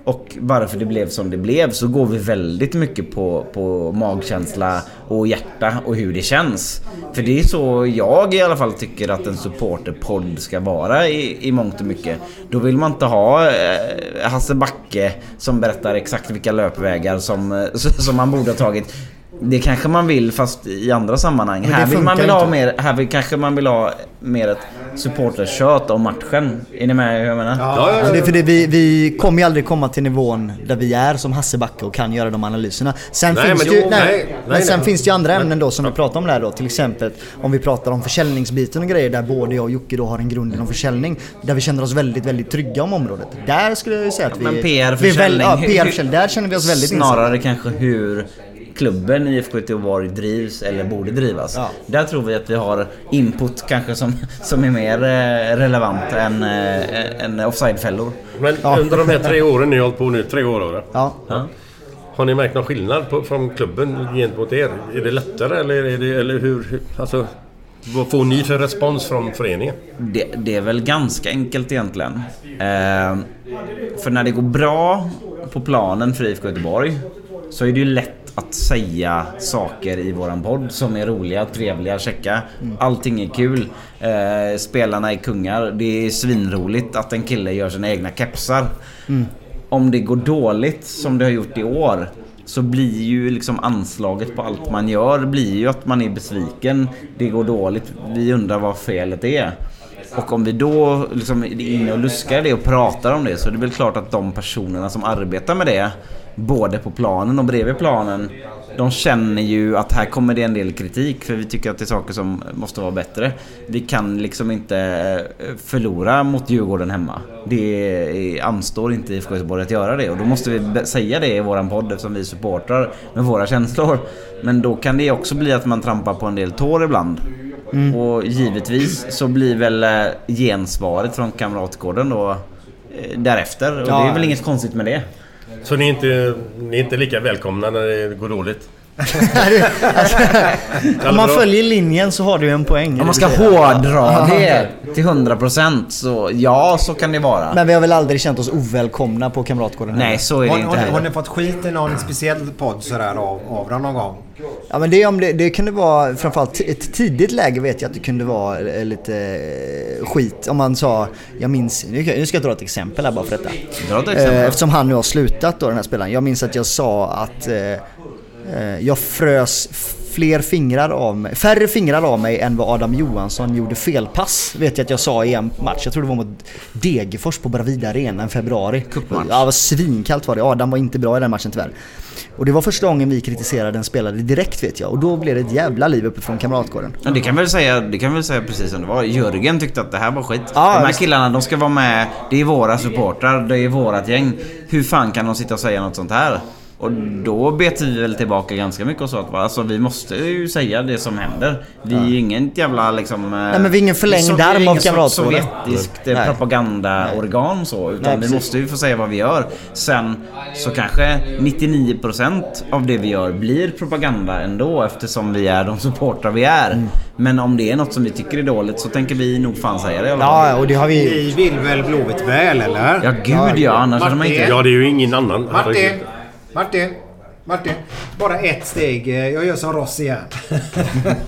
och varför det blev som det blev så går vi väldigt mycket på, på magkänsla och hjärta och hur det känns. För det är så jag i alla fall tycker att en supporterpodd ska vara i, i mångt och mycket. Då vill man inte ha eh, Hasse Backe som berättar exakt vilka löpvägar som, som man borde ha tagit. Det kanske man vill fast i andra sammanhang. Här vill man vill ha mer, här vill, kanske man vill ha mer ett supporterkött om matchen. Är ni med hur jag menar? Ja, det är för det, vi, vi kommer ju aldrig komma till nivån där vi är som Hasse Backe och kan göra de analyserna. Sen Nej, finns men det ju, jo, nej, nej, men nej, sen nej. finns det ju andra ämnen då som vi pratar om där då. Till exempel om vi pratar om försäljningsbiten och grejer där både jag och Jocke då har en grund inom försäljning. Där vi känner oss väldigt, väldigt trygga om området. Där skulle jag ju säga att vi... Men vi är PR-försäljning. väl- Ja, PR-försäljning. Där känner vi oss väldigt Snarare kanske hur klubben IFK Göteborg drivs eller borde drivas. Ja. Där tror vi att vi har input kanske som, som är mer eh, relevant än, eh, än offside-fällor. Men under de här tre åren, ni har hållit på nu, tre år då? Ja. Har ni märkt någon skillnad på, från klubben gentemot er? Är det lättare eller, är det, eller hur? hur- Alltså, vad får ni för respons från föreningen? Det, det är väl ganska enkelt egentligen. Eh, för när det går bra på planen för IFK Göteborg så är det ju lätt att säga saker i våran podd som är roliga, trevliga, checka. Allting är kul. Eh, spelarna är kungar. Det är svinroligt att en kille gör sina egna kepsar. Mm. Om det går dåligt som det har gjort i år så blir ju liksom anslaget på allt man gör blir ju att man är besviken. Det går dåligt. Vi undrar vad felet är. Och om vi då liksom är inne och luskar det och pratar om det så är det väl klart att de personerna som arbetar med det både på planen och bredvid planen de känner ju att här kommer det en del kritik för vi tycker att det är saker som måste vara bättre. Vi kan liksom inte eh, förlora mot Djurgården hemma. Det anstår inte IFK Göteborg att göra det och då måste vi säga det i våran podd eftersom vi supportrar med våra känslor. Men då kan det också bli att man trampar på en del tår ibland. Mm. Och givetvis så blir väl eh, gensvaret från Kamratgården då eh, därefter. Och Ja. det är väl inget konstigt med det. Så ni är inte, ni är inte lika välkomna när det går dåligt? Om man följer linjen så har du en poäng. Om man ska hårdra det till 100% så ja, så kan det vara. Men vi har väl aldrig känt oss ovälkomna på Kamratgården Nej, heller. så är det Har, inte har, ni- har heller. ni fått skit i någon speciell podd sådär av, av någon gång? Ja men det, om det, det kunde vara framförallt ett tidigt läge vet jag att det kunde vara eh, lite eh, skit. Om man sa, jag minns, nu ska, jag dra ett exempel här bara för detta. Dra ett exempel. Eh, Eftersom han nu har slutat då den här spelaren. Jag minns att jag sa att jag frös fler fingrar av mig, färre fingrar av mig än vad Adam Johansson gjorde felpass. Vet jag att jag sa i en match. Jag tror det var mot Degerfors på Bravida Arena i februari. Cupmatch. Ja, var svinkallt var det. Adam var inte bra i den matchen tyvärr. Och det var första gången vi kritiserade en spelare direkt vet jag. Och då blev det ett jävla liv uppifrån Kamratgården. Ja, det kan väl säga, det kan väl säga precis som det var. Jörgen tyckte att det här var skit. Ja, de här visst. killarna, de ska vara med. Det är våra supportrar, det är vårat gäng. Hur fan kan de sitta och säga något sånt här? Och då bet vi väl tillbaka ganska mycket och sa att alltså, vi måste ju säga det som händer. Vi är ju ingen jävla liksom... Nej men vi är ingen förlängd arm av Kamratgården. sovjetiskt eh, Nej. propagandaorgan så. Utan Nej, vi måste ju få säga vad vi gör. Sen så kanske 99% av det vi gör blir propaganda ändå eftersom vi är de supportrar vi är. Mm. Men om det är något som vi tycker är dåligt så tänker vi nog fan säga det. Ja, och det har vi... Ni vill väl Blåvitt väl eller? Ja, gud ja. Annars hade man inte... Ja, det är ju ingen annan. Martin! Martin! Martin! Bara ett steg. eh, Jag gör som Ross igen.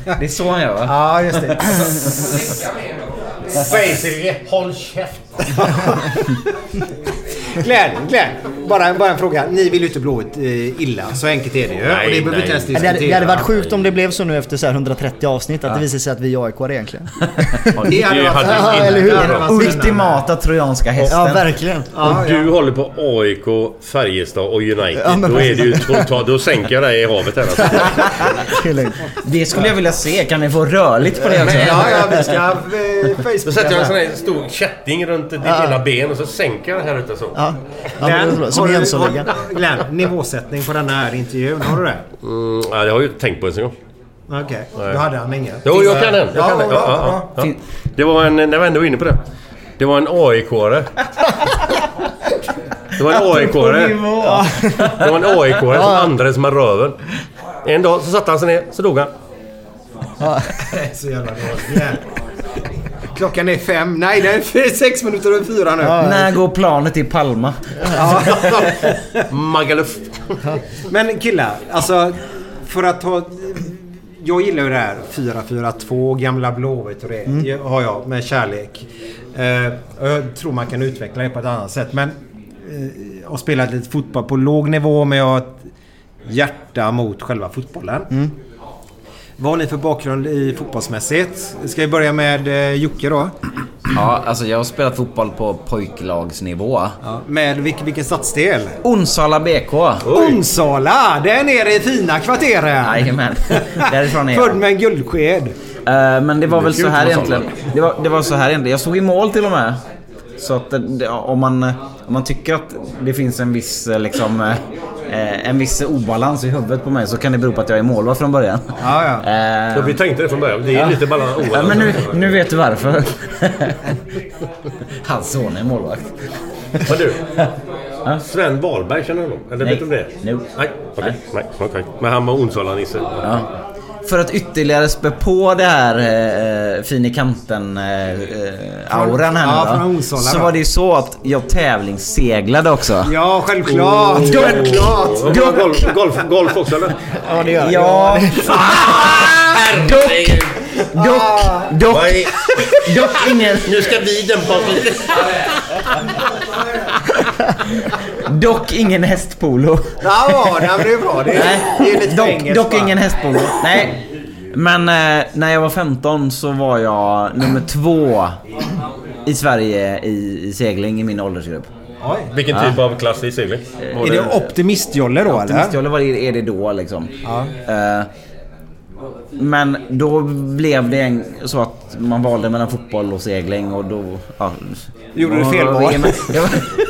Det är så han gör va? Ja, just det. Facelge, håll käft! Glenn, Glenn. Bara, bara en fråga. Ni vill ju inte Blåvitt eh, illa. Så enkelt är det ju. Nej, och det behöver inte ens Det diskutera. hade, det hade varit sjukt om det blev så nu efter så här 130 avsnitt att det visar sig att vi är AIK egentligen. Det hade varit- Ja, eller hur? Ultimata trojanska hästen. Ja, verkligen. Ja, Om ja. du håller på AIK, Färjestad och United, Ja, då är det ju totalt... Då sänker jag dig i havet här alltså. Det skulle jag vilja se. Kan vi få rörligt på det också? Ja, ja, vi ska eh, Då sätter jag en sån här stor kätting runt ditt ena ben och så sänker jag den här ute så. Ja. Ja, Som har du- Jönssonligan. har- Glenn, nivåsättning på den här intervjun. Har du det? Mm, ja, det har jag ju inte tänkt på ens en gång. Okej, då hade han inget. Jo, jag kan den. Jag Ja, kan den. bra, Ja, bra. ja, ja. Det var en... När vi ändå är inne på det. Det var en AIK-are. Det var en AIK-are. Det var en AIK-are som andades med röven. En dag så satte han sig ner, så dog han. Så jävla dåligt. Klockan är fem. Nej, det är sex minuter över fyra nu. När går planet till Palma? Magaluf. Men killar, alltså för att ta... Jag gillar ju det här 4-4-2, gamla Blåvitt och det Mm. har jag med kärlek. Eh, jag tror man kan utveckla det på ett annat sätt. Men eh, jag har spelat lite fotboll på låg nivå men jag har ett hjärta mot själva fotbollen. Mm. Vad har ni för bakgrund i fotbollsmässigt? Ska vi börja med eh, Jocke då? Ja, alltså jag har spelat fotboll på pojklagsnivå. Ja, med vilken, vilken stadsdel? Onsala BK. Onsala! Där nere i fina kvarteren! Jajamän. Därifrån är Född jag. med en guldsked. Eh, men det var Det väl så här egentligen. Det var, det var så här egentligen. Jag stod i mål till och med. Så att det- det, om, man, om man tycker att det finns en viss eh, liksom eh, en viss obalans i huvudet på mig så kan det bero på att jag är målvakt från början. Ja, ja. Eh, vi tänkte det från början. Det är Ja. lite balans. Ja, men nu, nu vet du varför. Hans son är målvakt. Vad du? Sven Wahlberg, känner du honom? Eller Nej. vet du om det? No. Nej, okej. Nej, okej. Men han var Onsala-nisse. Ja. För att ytterligare spä på det här eh, fin i kanten eh, eh, auran här Ja, nu då, Så då. var det ju så att jag tävlingsseglade också. Ja, självklart! Oh. Självklart! Var golf, golf, golf också eller? Ja, det gör jag. Ja, dock, dock, dock, dock ingen, Nu ska vi dämpa oss. Dock ingen hästpolo. Ja, nej, men det är bra. Det är, det är lite dock, engelskt, dock va? ingen hästpolo. Nej. Men eh, när jag var 15 så var jag nummer två i Sverige i, i segling i min åldersgrupp. Oj. Vilken Ja. typ av klass i segling? Var Är det optimistjolle då eller? Optimistjolle var det, är det då liksom. Ja. Eh, men då blev det en, så att man valde mellan fotboll och segling och då... Ja, Gjorde du fel val? Jag,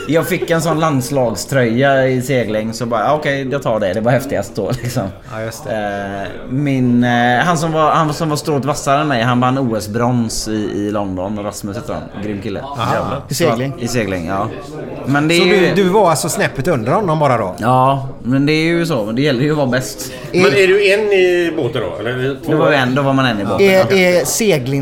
jag fick en sån landslagströja i segling så bara okej jag tar det. Det var häftigast då liksom. Ja, just det. Eh, Min, eh, han, som var, han som var strået vassare än mig, han vann OS-brons i, i London. Rasmus heter han. Grym kille. Aha. I segling? Så, I segling, ja. Men det Så är ju, du, du var alltså snäppet under honom bara då? Ja, men det är ju så. Det gäller ju att vara bäst. Men är du en i båten då? Eller två? Då var, vi en, då var man en i båten. Är, är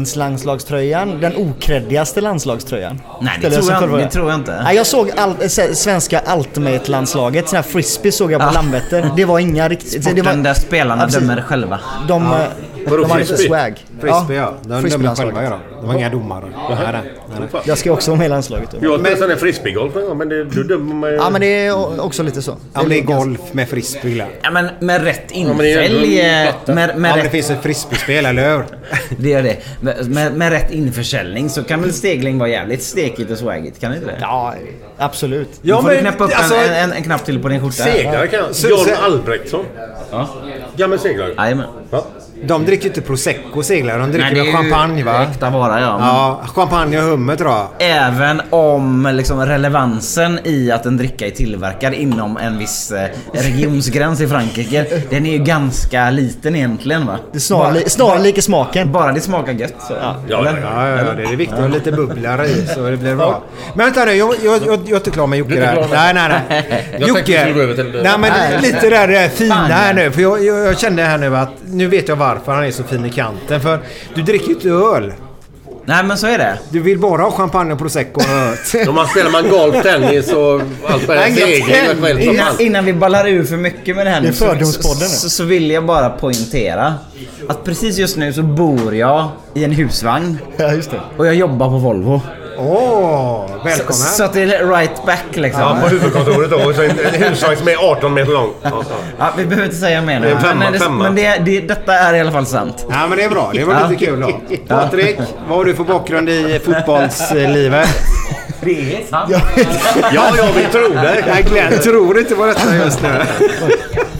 seglingslandslagströjan den okreddigaste landslagströjan? Nej, det tror, jag, det tror jag inte. Nej, jag såg all, svenska Ultimate-landslaget, sån här frisbee såg jag på Ah. Landvetter. Det var inga riktigt... det var, Sporten där spelarna precis. dömer själva. De, Ja. Vadå, de hade frisbee? swag. Frisbee ja. De dömer frisbee-landslaget. själva ja. De var inga domare. Nej, nej, nej. Jag ska också vara med i landslaget. då. Jag sån här frisbeegolf någon gång men det, du dömer mig... Ja men det är också lite så. Ja, men det är golf med frisbee. Ja, men med rätt men det infälg... en eh, platta. med, Ja, med, men det rätt, finns ett frisbeespel, eller hur? det gör det. Med, med, med rätt införsäljning så kan väl stegling vara jävligt stekigt och swagigt? Kan det inte det? Ja, absolut. Ja, du får men du knäppa upp alltså- en, en, en knapp till på din skjorta. Seglare kan jag. John så- Albrektsson. Ja. Gammal seglare. Jajamän. Ja. De dricker ju inte prosecco seglar. De dricker Nej, champagne va? Äkta vara ja. Ja, champagne och hummer tror jag. Även om liksom relevansen i att en dricka är tillverkad inom en viss eh, regionsgräns i Frankrike. Den är ju ganska liten egentligen va? Det är snarlik, i smaken. Bara det smakar gött så. Ja, ja, Ja, ja, ja, det är viktigt ha lite bubblare i så det blir bra. Men vänta nu, jag, jag, jag, jag är inte klar med Jocke där. Nej, nej, nej. Jocke! Nej, men lite där, det där fina här nu. För jag, jag, jag kände här nu att nu vet jag varför han är så fin i kanten. För du dricker ju inte öl. Nej men så är det. Du vill bara ha champagne och prosecco jag hört. Om man spelar man golf, tennis och allt och själv som Innan, vi ballar ur för mycket med det här Det är nu så, fördomspodden så, så, så vill jag bara poängtera att precis just nu så bor jag i en husvagn. Ja, just det. Och jag jobbar på Volvo. Åh, välkommen. Så, så att det är right back liksom. Ja, på huvudkontoret då. Och så en, en husvagn som är 18 meter lång. Ja, ja. Vi behöver inte säga mer nu. en femma, men det, femma. men det, det, detta är i alla fall sant. Ja men det är bra. Det var Ja. lite kul då. Patrik, vad har du för bakgrund i fotbollslivet? Det är sant. Ja, ja, vi tror det. Nej, Glenn tror inte på detta just nu.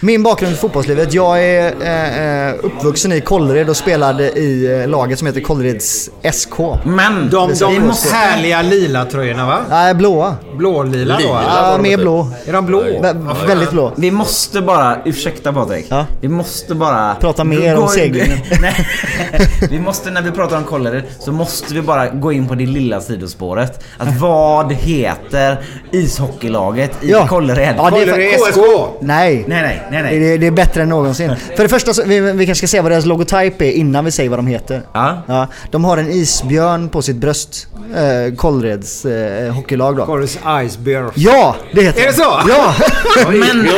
Min bakgrund i fotbollslivet. Jag är eh, eh, uppvuxen i Kållered och spelade i eh, laget som heter Kållereds SK. Men De, de måste- härliga lila tröjorna va? Nej, blåa. Blålila då? Lila. Ja, mer blå. Är de blå? Vä- väldigt blå. Vi måste bara, ursäkta Patrik. Ja. Vi måste bara... Prata mer om seglingen. Nej. Vi måste, när vi pratar om Kållered, så måste vi bara gå in på det lilla sidospåret. Att vad heter ishockeylaget i Ja. Kållered? Ja, det är Kållered för- SK. Nej. Nej, nej, nej, nej. Det, det är bättre än någonsin. För det första, så, vi, vi kanske ska säga vad deras logotyp är innan vi säger vad de heter. Ja. Ja, de har en isbjörn på sitt bröst. Eh, Kållereds eh, hockeylag då. Corus Ice Bear. Ja, det heter Är det de. så? Ja! Men,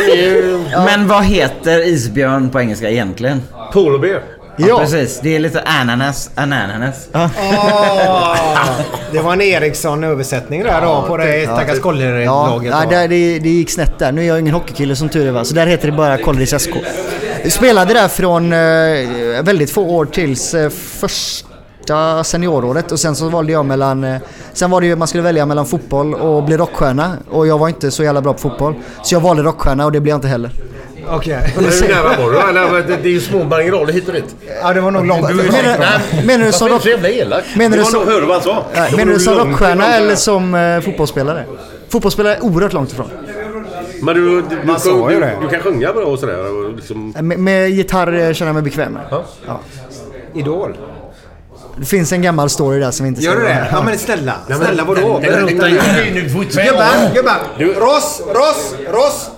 men vad heter isbjörn på engelska egentligen? Polar bear. Ja, Ja. precis. Det är lite ananas, ananas. Åh, det var en Eriksson-översättning där då på det stackars Ja, Kållered-laget. nej, då. det, det, det gick snett där. Nu är jag ingen hockeykille som tur är va. Så där heter det bara Kållereds SK. Vi spelade där från eh, väldigt få år tills eh, första senioråret och sen så valde jag mellan... Eh, sen var det ju man skulle välja mellan fotboll och bli rockstjärna och jag var inte så jävla bra på fotboll. Så jag valde rockstjärna och det blev jag inte heller. Okej. Hur nära var du? Eller, det, det är ju små marginaler hit och dit. Ja, det var nog långt. Menar, menar du som du rock... så jävla elak? Menar du nog, hörde vad han sa. Menar du som långt rockstjärna eller som eh, fotbollsspelare? Fotbollsspelare är oerhört långt ifrån. Men du, du, du, sa du, du, du kan sjunga bra och sådär. Och liksom, Eh, Med, med gitarr eh, känner jag mig bekväm med. ja. Ja. Idol. Det finns en gammal story där som vi inte Gör du det? Ja men snälla. Snälla vadå? Gubbar, gubbar. Du- Ross, Ross, Ross.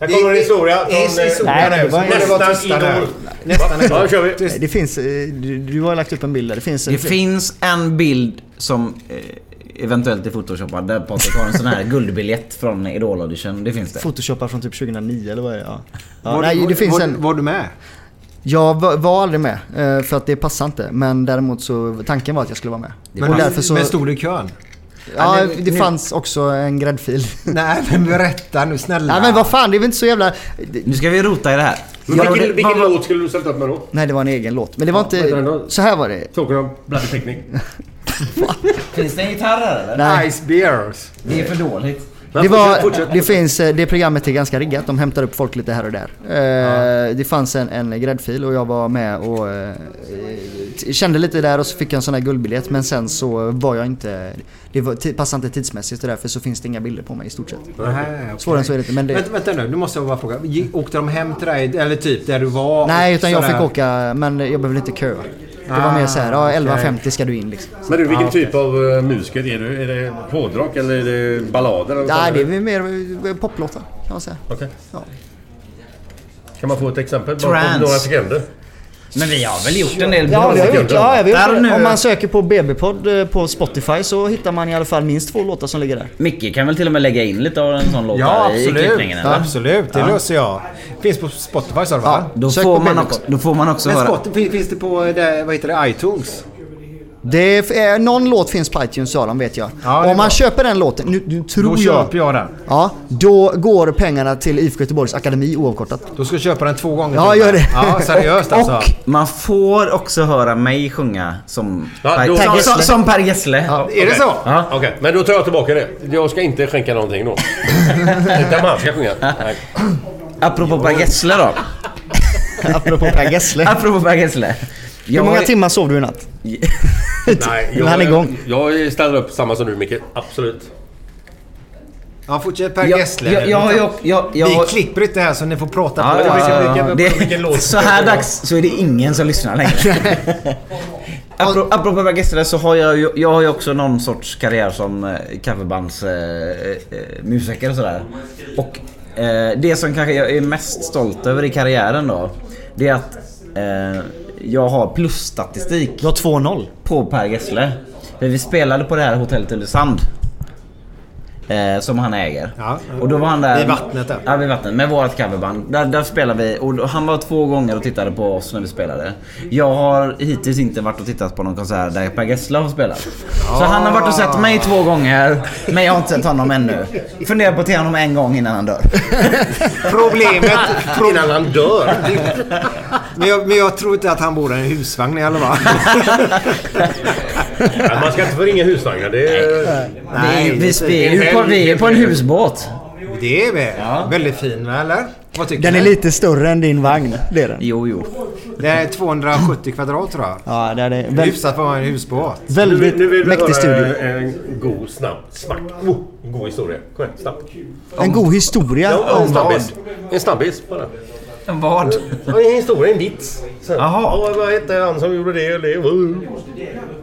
Här kommer en historia Det är från, eh, Nej, nu. det var- Nästan tysta nu. Idol. Nästan Ja, kör vi. Nej, Det finns, eh, du, du har lagt upp en bild där. Det finns, Det finns en bild som eh, eventuellt är photoshoppad där Patrik har en sån här guldbiljett från Idol Audition. Det finns det. Photoshoppad från typ 2009 eller vad är det? Ja. Ja, Var, nej, var, det finns var, en... var du med? Jag var, var aldrig med eh, för att det passade inte. Men däremot så tanken var att jag skulle vara med. Men, och därför så... men stod du i kön? Ja, Ja, nu- det nu- fanns också en gräddfil. Nej men berätta nu snälla. Nej men vad fan, det är väl inte så jävla... Nu ska vi rota i det här. Men Ja, vilken, vilken låt skulle du ställt upp med då? Nej, det var en egen låt. Men det var den inte... då? Så här var det. Talking of Bloody Picnic. Finns det en gitarr här eller? Nej. Ice Bears. Det är för dåligt. Det, var, det finns, eh, det programmet är ganska riggat. De hämtar upp folk lite här och där. Eh, Det fanns en, en gräddfil och jag var med och eh, kände lite där och så fick jag en sån här guldbiljett. Men sen så var jag inte... Det var, passade inte tidsmässigt och därför så finns det inga bilder på mig i stort sett. Okej. Svårare än så är det inte. Men det, Vänta, vänta nu, nu måste jag bara fråga. Åkte de hem till dig, eller typ där du var? nej, utan jag fick åka, men jag behövde inte köa. Det var Ah, mer så här, ja okej. 11.50 ska du in liksom. Men du, vilken typ av uh, musiker är du? Är det hårdrock eller är det ballader? Eller Nej, det är mer eh, poplåtar kan man säga. Okej. Ja. Kan man få ett exempel? Bara Trance. på några sekunder. Men vi har väl gjort en del Ja, bra vi har gjort, ja, vi har gjort, Om man söker på BB-podd eh, på Spotify så hittar man i alla fall minst två låtar som ligger där. Micke kan väl till och med lägga in lite av en sån låt Ja, i absolut. klippningen eller? absolut, det Ja. löser jag. Finns på Spotify sa du va? Då Sök får, man också, då får man också Men höra... Spotify, finns det på, eh, det, vad heter det, iTunes? Det är, någon låt finns på iTunes sa de vet jag. Ja, Om man bra. köper den låten, nu, nu tror Då jag... köper jag den. Ja, då går pengarna till IFK Göteborgs Akademi oavkortat. Då ska jag köpa den två gånger Ja, gör det. Ja, seriöst och, alltså. och man får också höra mig sjunga som, Ja, per, då- Gessle. som, som Per Gessle. Ja, är det så? Ja. Okej, men då tar jag tillbaka det. Jag ska inte skänka någonting då. Utan man ska sjunga. Nej. Apropå Per Gessle då. Apropå Per Gessle. Apropå Per Gessle. Hur många timmar sov du i natt? Nej, är han igång. Jag ställer upp samma som du Micke. Absolut. Ja, fortsätt Per Jag- Gessle. jag- jag jag- jag Vi klipper inte här så ni får prata Ja, på. ja, ja, Det, så här dags så är det ingen som lyssnar längre. Apro- Apropå Per Gessle så har jag ju jag har ju också någon sorts karriär som eh, coverbandsmusiker eh, eh, musiker och sådär. Och eh, det som kanske jag är mest stolt över i karriären då. Det är att eh, jag har plusstatistik. Du har 2-0. På Per Gessle. För vi spelade på det här hotellet Ulricehamn. Eh, som han äger. Ja. Och då var han där... Vid vattnet där. Ja, vid vattnet. Med vårt coverband. Där, där spelade vi. Och han var två gånger och tittade på oss när vi spelade. Jag har hittills inte varit och tittat på någon konsert där Per Gessle har spelat. Så han har varit och sett mig två gånger. Men jag har inte sett honom ännu. Funderar på att se honom en gång innan han dör. Problemet... Innan han dör. Men jag, men jag tror inte att han bor i en husvagn i alla fall. Ja, man ska inte få ringa husvagnar. Det är... vi, vi, vi, är ju på, vi är på en husbåt. Det är vi. Väldigt fin va, eller? Vad tycker Den ni? är lite större än din vagn. Det är den. Jo, jo. Det är 270 kvadrat tror jag. Ja, det är det. Väl, hyfsat för att vara en husbåt. väldigt nu vill vi mäktig studio. En god, snabb, smack. Oh, en god historia. Kom igen, snabbt. En god historia Ja, en snabbis. En snabbis bara. En vad? Ja, en historia, en vits. Jaha. Ja, vad hette han som gjorde det och det?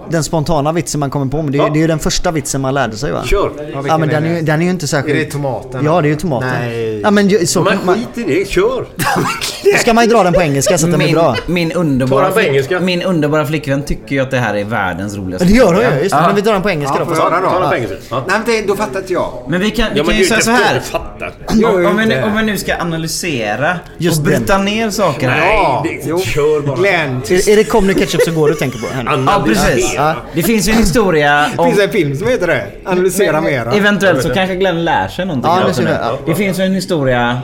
Den spontana vitsen man kommer på. Men det är, Ja. det är ju den första vitsen man lärde sig va? Kör. Ja men den är, ju- den är ju inte särskilt... Är det tomaten? Ja det är ju tomaten. Nej. Ja men så Men kan man, skit i det, kör! då ska man ju dra den på engelska så att den blir Min, bra. min, underbara engelska. min underbara flickvän tycker ju att det här är världens roligaste Det gör hon ju. Just det. Men vi drar den på engelska Ja, då. Ta den på Ja. engelska. Ja. Nej men det, då fattar inte jag. Men vi kan, vi Ja, kan men ju du säga så här. Om, om, vi, om vi nu ska analysera Just och den. bryta ner saker. Ja, det- jo. kör bara. Glenn, Är, är det Comedy Ketchup så går du tänker på? Ja, precis. Ja. Det finns ju en historia det om... finns en film som heter det. Analysera mera. Eventuellt så kanske Glenn lär sig någonting. Ja, det det. Ja. det finns ju en historia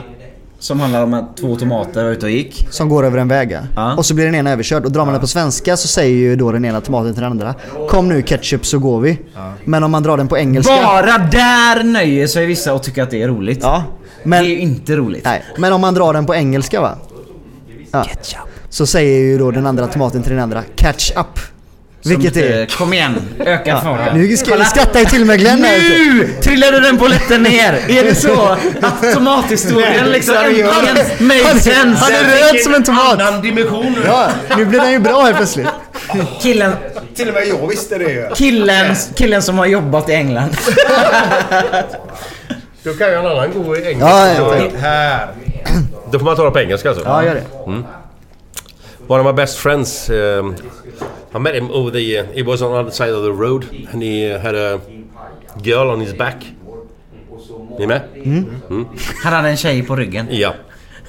som handlar om att två tomater var ute och gick. Som går över en väg ja. Ja. Och så blir den ena överkörd. Och drar man det på svenska så säger ju då den ena tomaten till den andra. Kom nu ketchup så går vi. Men om man drar den på engelska. Bara där nöjer sig vissa och tycker att det är roligt. Ja. Det Men, är ju inte roligt. nej, men om man drar den på engelska va? Ja. Så säger ju då den andra tomaten till den andra catch up. Vilket är... Kom igen, öka farten. Nu ska, Kolla. skrattar ju till med Glenn. Nu trillade den polletten ner! Är det så att tomathistorien liksom äntligen made sense? Han är röd som en tomat. Annan dimension. Ja, nu blir den ju bra helt plötsligt. Killen, Till och med jag visste det ju. killen, killen som har jobbat i England. Då kan jag en annan god engelska. Ja, ja. Här. Då får man ta det på engelska alltså? Ja, gör det. One of my best friends, um, I met him over the. Uh, he was on the other side of the road, and he uh, had a girl on his back. Ni med? Han hade en tjej på ryggen. Yeah.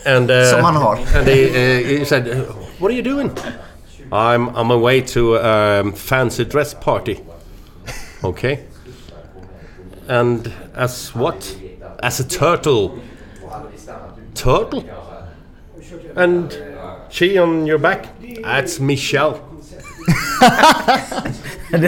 And uh, Som han har. And he, uh, he said, "What are you doing?" I'm on my way to a um, fancy dress party. Okay. And as what? As a turtle. Turtle. And she on your back? That's Michelle. Den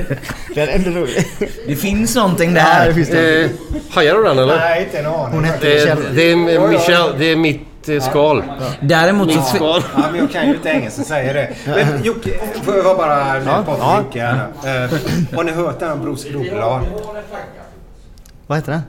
är ändå rolig. Det finns någonting Ja, där. det finns det. Eh, hajar du den eller? Nej, inte en aning. Hon hette Eh, Michelle. det är Michelle, det är mitt eh, skal. Däremot så... Skal. Ja, men jag kan ju inte engelska säger det. Men Jocke, får jag bara Ja. på Ja. Jocke här nu. Eh, Har ni hört den om Bros Grobelar? Vad heter den?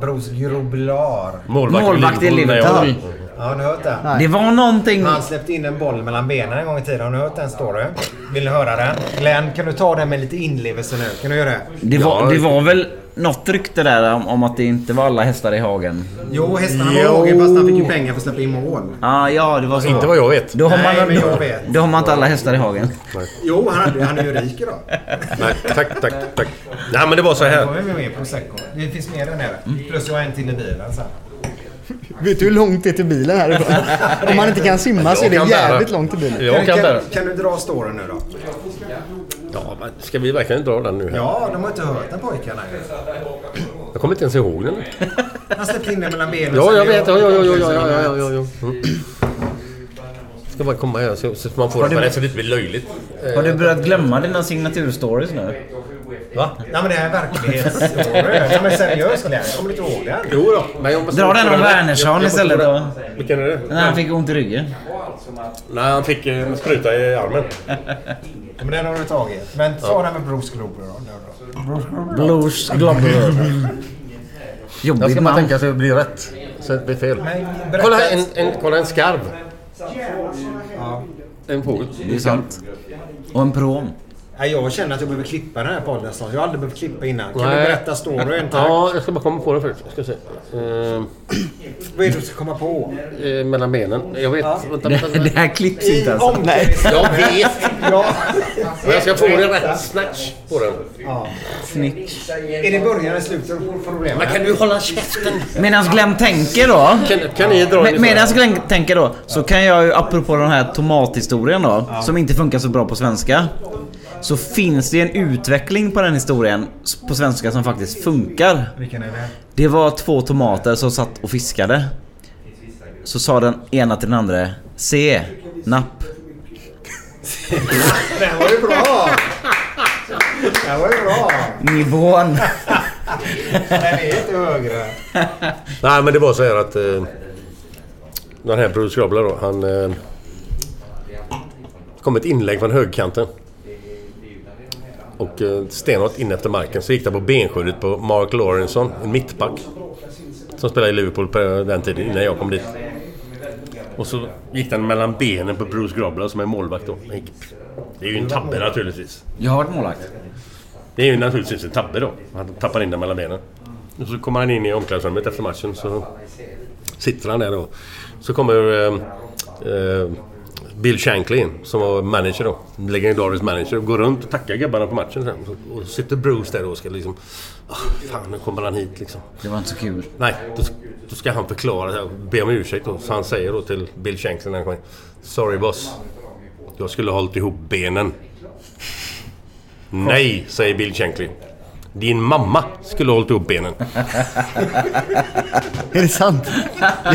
Bros Grobelar. Målvakt i Liverpool. Ja, har ni hört den? Nej. Det var någonting... Han släppte in en boll mellan benen en gång i tiden. Har ni hört den storyn? Vill ni höra den? Glenn, kan du ta den med lite inlevelse nu? Kan du göra det? Det var, det var väl något rykte där om, om att det inte var alla hästar i hagen. Jo, hästarna var i hagen fast han fick ju pengar för att släppa in mål. Ah, ja, det var så. Inte vad jag vet. Då har, Nej, man, men jag då, vet. då har man inte alla hästar i hagen. Jo, han, han är ju rik idag. Nej, tack, tack, tack. Nej men det var så här. Det finns mer där nere. Plus jag har en till i bilen sen. Vet du hur långt det är till bilen härifrån? Om man inte kan simma så är det jävligt långt till bilen. Jag kan, kan, kan du dra storyn nu då? Ja, ska vi verkligen dra den nu? Här? Ja, de har inte hört den pojkarna. Jag kommer inte ens ihåg den. Han släppte in den mellan benen. Ja, jag vet. Ja, ja, ja, ja, ja, ja, ja, ja. Mm. Ska bara komma här så, man får har det, du, så det inte blir löjligt. Har du börjat glömma dina signaturstories nu? Va? Nej men det här är verklighetsstory. Ja men seriöst Glenn, jag kommer inte ihåg den. Jo då, men jag måste... Dra den om Wernersson istället då. Vilken är det? När han fick ont i ryggen. Nej, han fick eh, en spruta i armen. Men den har du tagit. Men ta den med Bruce Grober då. Blues Globber. Jag Jobbigt ska namn. tänka så det blir rätt. Så det blir fel. Kolla en, en, kolla en skarv. En fågel. Det är sant. Och en prom. Nej, Jag känner att jag behöver klippa den här podden snart. Jag har aldrig behövt klippa innan. Kan Nej. du berätta storyn? Tack. Ja, jag ska bara komma på den först. Ska se. Eh, Vad är det du ska komma på? eh, mellan benen. Jag vet. Ja. Vänta, vänta, vänta. Det här klipps inte alltså. omklädningsrummet. Jag vet. Ja. Men jag ska få en rätt snatch på den. ja. Snitch. Är det början eller slutet på problemet? Men kan du hålla käften? Medan Glenn tänker då. Kan, kan ni dra Med, medan? Glenn tänker då, så kan jag ju apropå den här tomathistorien då, som inte funkar så bra på svenska. Så finns det en utveckling på den historien på svenska som faktiskt funkar. Vilken är det? Det var två tomater som satt och fiskade. Så sa den ena till den andra Se, napp. Den var ju bra! Den var ju bra! Nivån. Den är inte högre. Nej, men det var så här att... Eh, den här Bruce Grobler då, han... Eh, kom ett inlägg från högkanten. Och eh, stenhårt in efter marken så gick det på benskyddet på Mark Lawrenson, en mittback. Som spelade i Liverpool på den tiden innan jag kom dit. Och så gick den mellan benen på Bruce Grobler som är målvakt då. Det är ju en tabbe naturligtvis. Jag har varit målvakt. Det är ju naturligtvis en tabbe då. Han tappar in den mellan benen. Och så kommer han in i omklädningsrummet efter matchen så sitter han där då. Så kommer eh, eh, Bill Shankly som var manager då. Legendarisk manager. Går runt och tackar gubbarna på matchen. sen. Och sitter Bruce där och ska liksom... "Ah, fan, nu kommer han hit liksom. Det var inte så kul. Nej, då, då ska han förklara och be om ursäkt då. Så han säger då till Bill Shankly när han kommer. Sorry boss. Jag skulle ha hållit ihop benen. Nej, säger Bill Shankly. Din mamma skulle ha hållit ihop benen. Är det sant?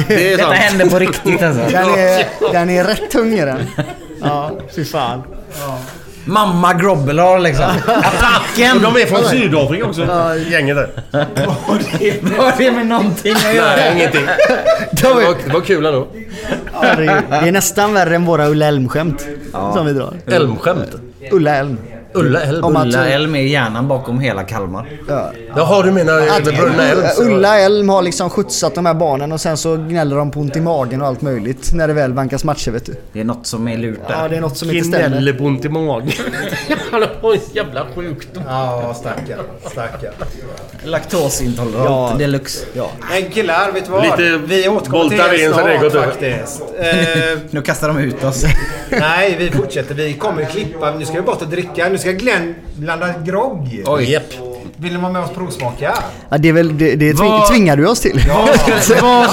Det är Detta sant. hände på riktigt alltså. Den är, den är rätt tung i den. Ja, fy fan. Mamma Grobbelar liksom. Attacken! De är från Sydafrika också, gänget där. Vad har det med någonting att göra? Nej, ingenting. Det var, det var kul ändå. Herregud. Det är nästan värre än våra Ulla Elm-skämt som vi drar. Elmskämt. Ulla Elm. Ulla Elm. Om att- Ulla Elm är hjärnan bakom hela Kalmar. Ja. Jaha, du menar med Brunna Elm? Ulla Elm har liksom skjutsat de här barnen och sen så gnäller de på ont i magen och allt möjligt när det väl vankas matcher vet du. Det är något som är lurt där. Ja, det är något som inte stämmer. Gnäller på ont i magen. Han har en jävla sjukdom. Ja, stackarn. Stackarn. Laktosintolerant Ja. deluxe. Ja. Men killar, vet du vad? Lite vi återkommer till Voltaren er så det snart gott över. faktiskt. Eh, Nu kastar de ut oss. nej, vi fortsätter. Vi kommer klippa. Nu ska vi bort och dricka. Nu ska Glenn blanda grogg. Oj. Japp. Vill ni vara med oss provsmaka? Ja, det är väl, det, det tving, Vad- tvingar du oss till. vad,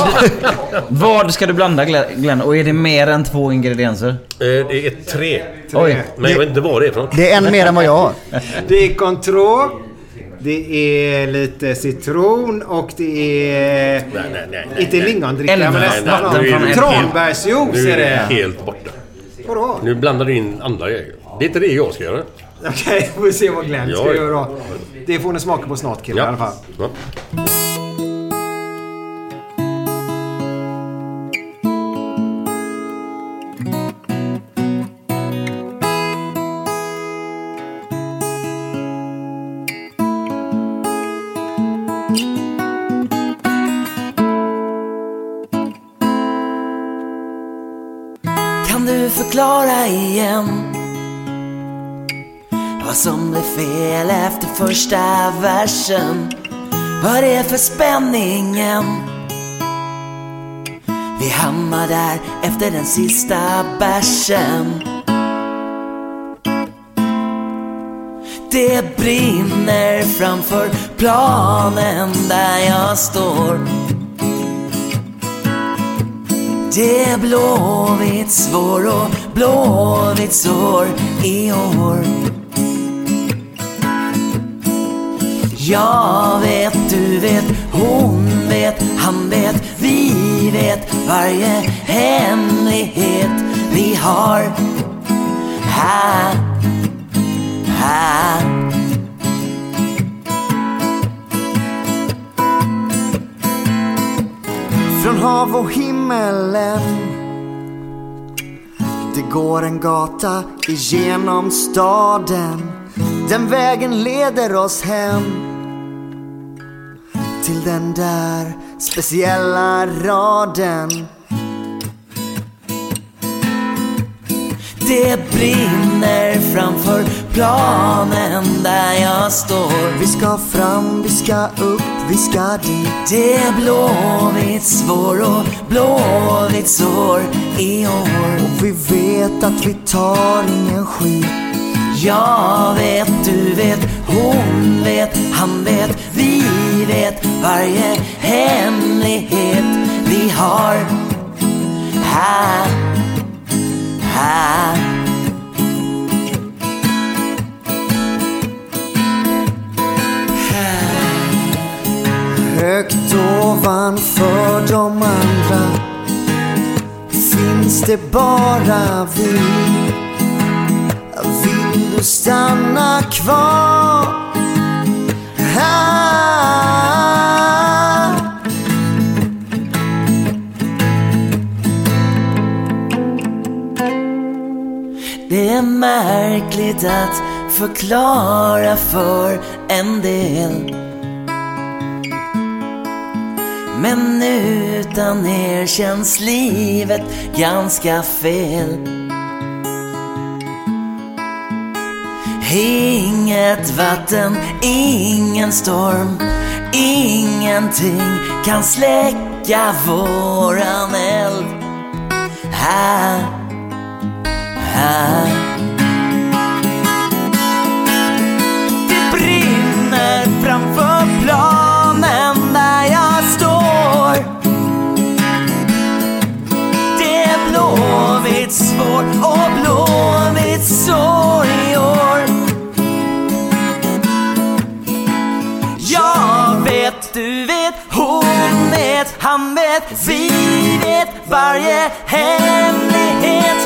vad ska du blanda Glenn? Och är det mer än två ingredienser? Eh, Det är tre. Oj. Men jag vet inte vad det är för något. Det är en mer än vad jag har. Det är Cointreau. Det är lite citron och det är... Nej, nej, nej. Inte lingondricka men nästan. nu är Tranbärsjuice Nu är det. helt borta. Vadå? Nu blandar du in andra grejer. Det är inte det jag ska göra. Okej, vi får se vad Glenn ska Ja. göra då. Det får ni smaka på snart killar i alla fall. Ja. Kan du förklara igen vad som blev fel efter första versen? Vad det är för spänningen? Vi hamnar där efter den sista bärsen. Det brinner framför planen där jag står. Det är blåvitt svår och blåvitt sår i år. Jag vet, du vet, hon vet, han vet, vi vet varje hemlighet vi har. Här, här. Från hav och himmelen Det går en gata igenom staden. Den vägen leder oss hem. Till den där speciella raden. Det brinner framför planen där jag står. Vi ska fram, vi ska upp, vi ska dit. Det är Blåvitts vår och Blåvitts år i år. Och vi vet att vi tar ingen skit. Jag vet, du vet, hon vet, han vet, vi vet varje hemlighet vi har. Här, här. Högt ovanför de andra finns det bara vi. Vill du stanna kvar? Här? Det är märkligt att förklara för en del Men utan er känns livet ganska fel Inget vatten, ingen storm Ingenting kan släcka våran eld. Här, här. Det brinner framför planen där jag står. Det är blåvitt vår vet, vi vet varje hemlighet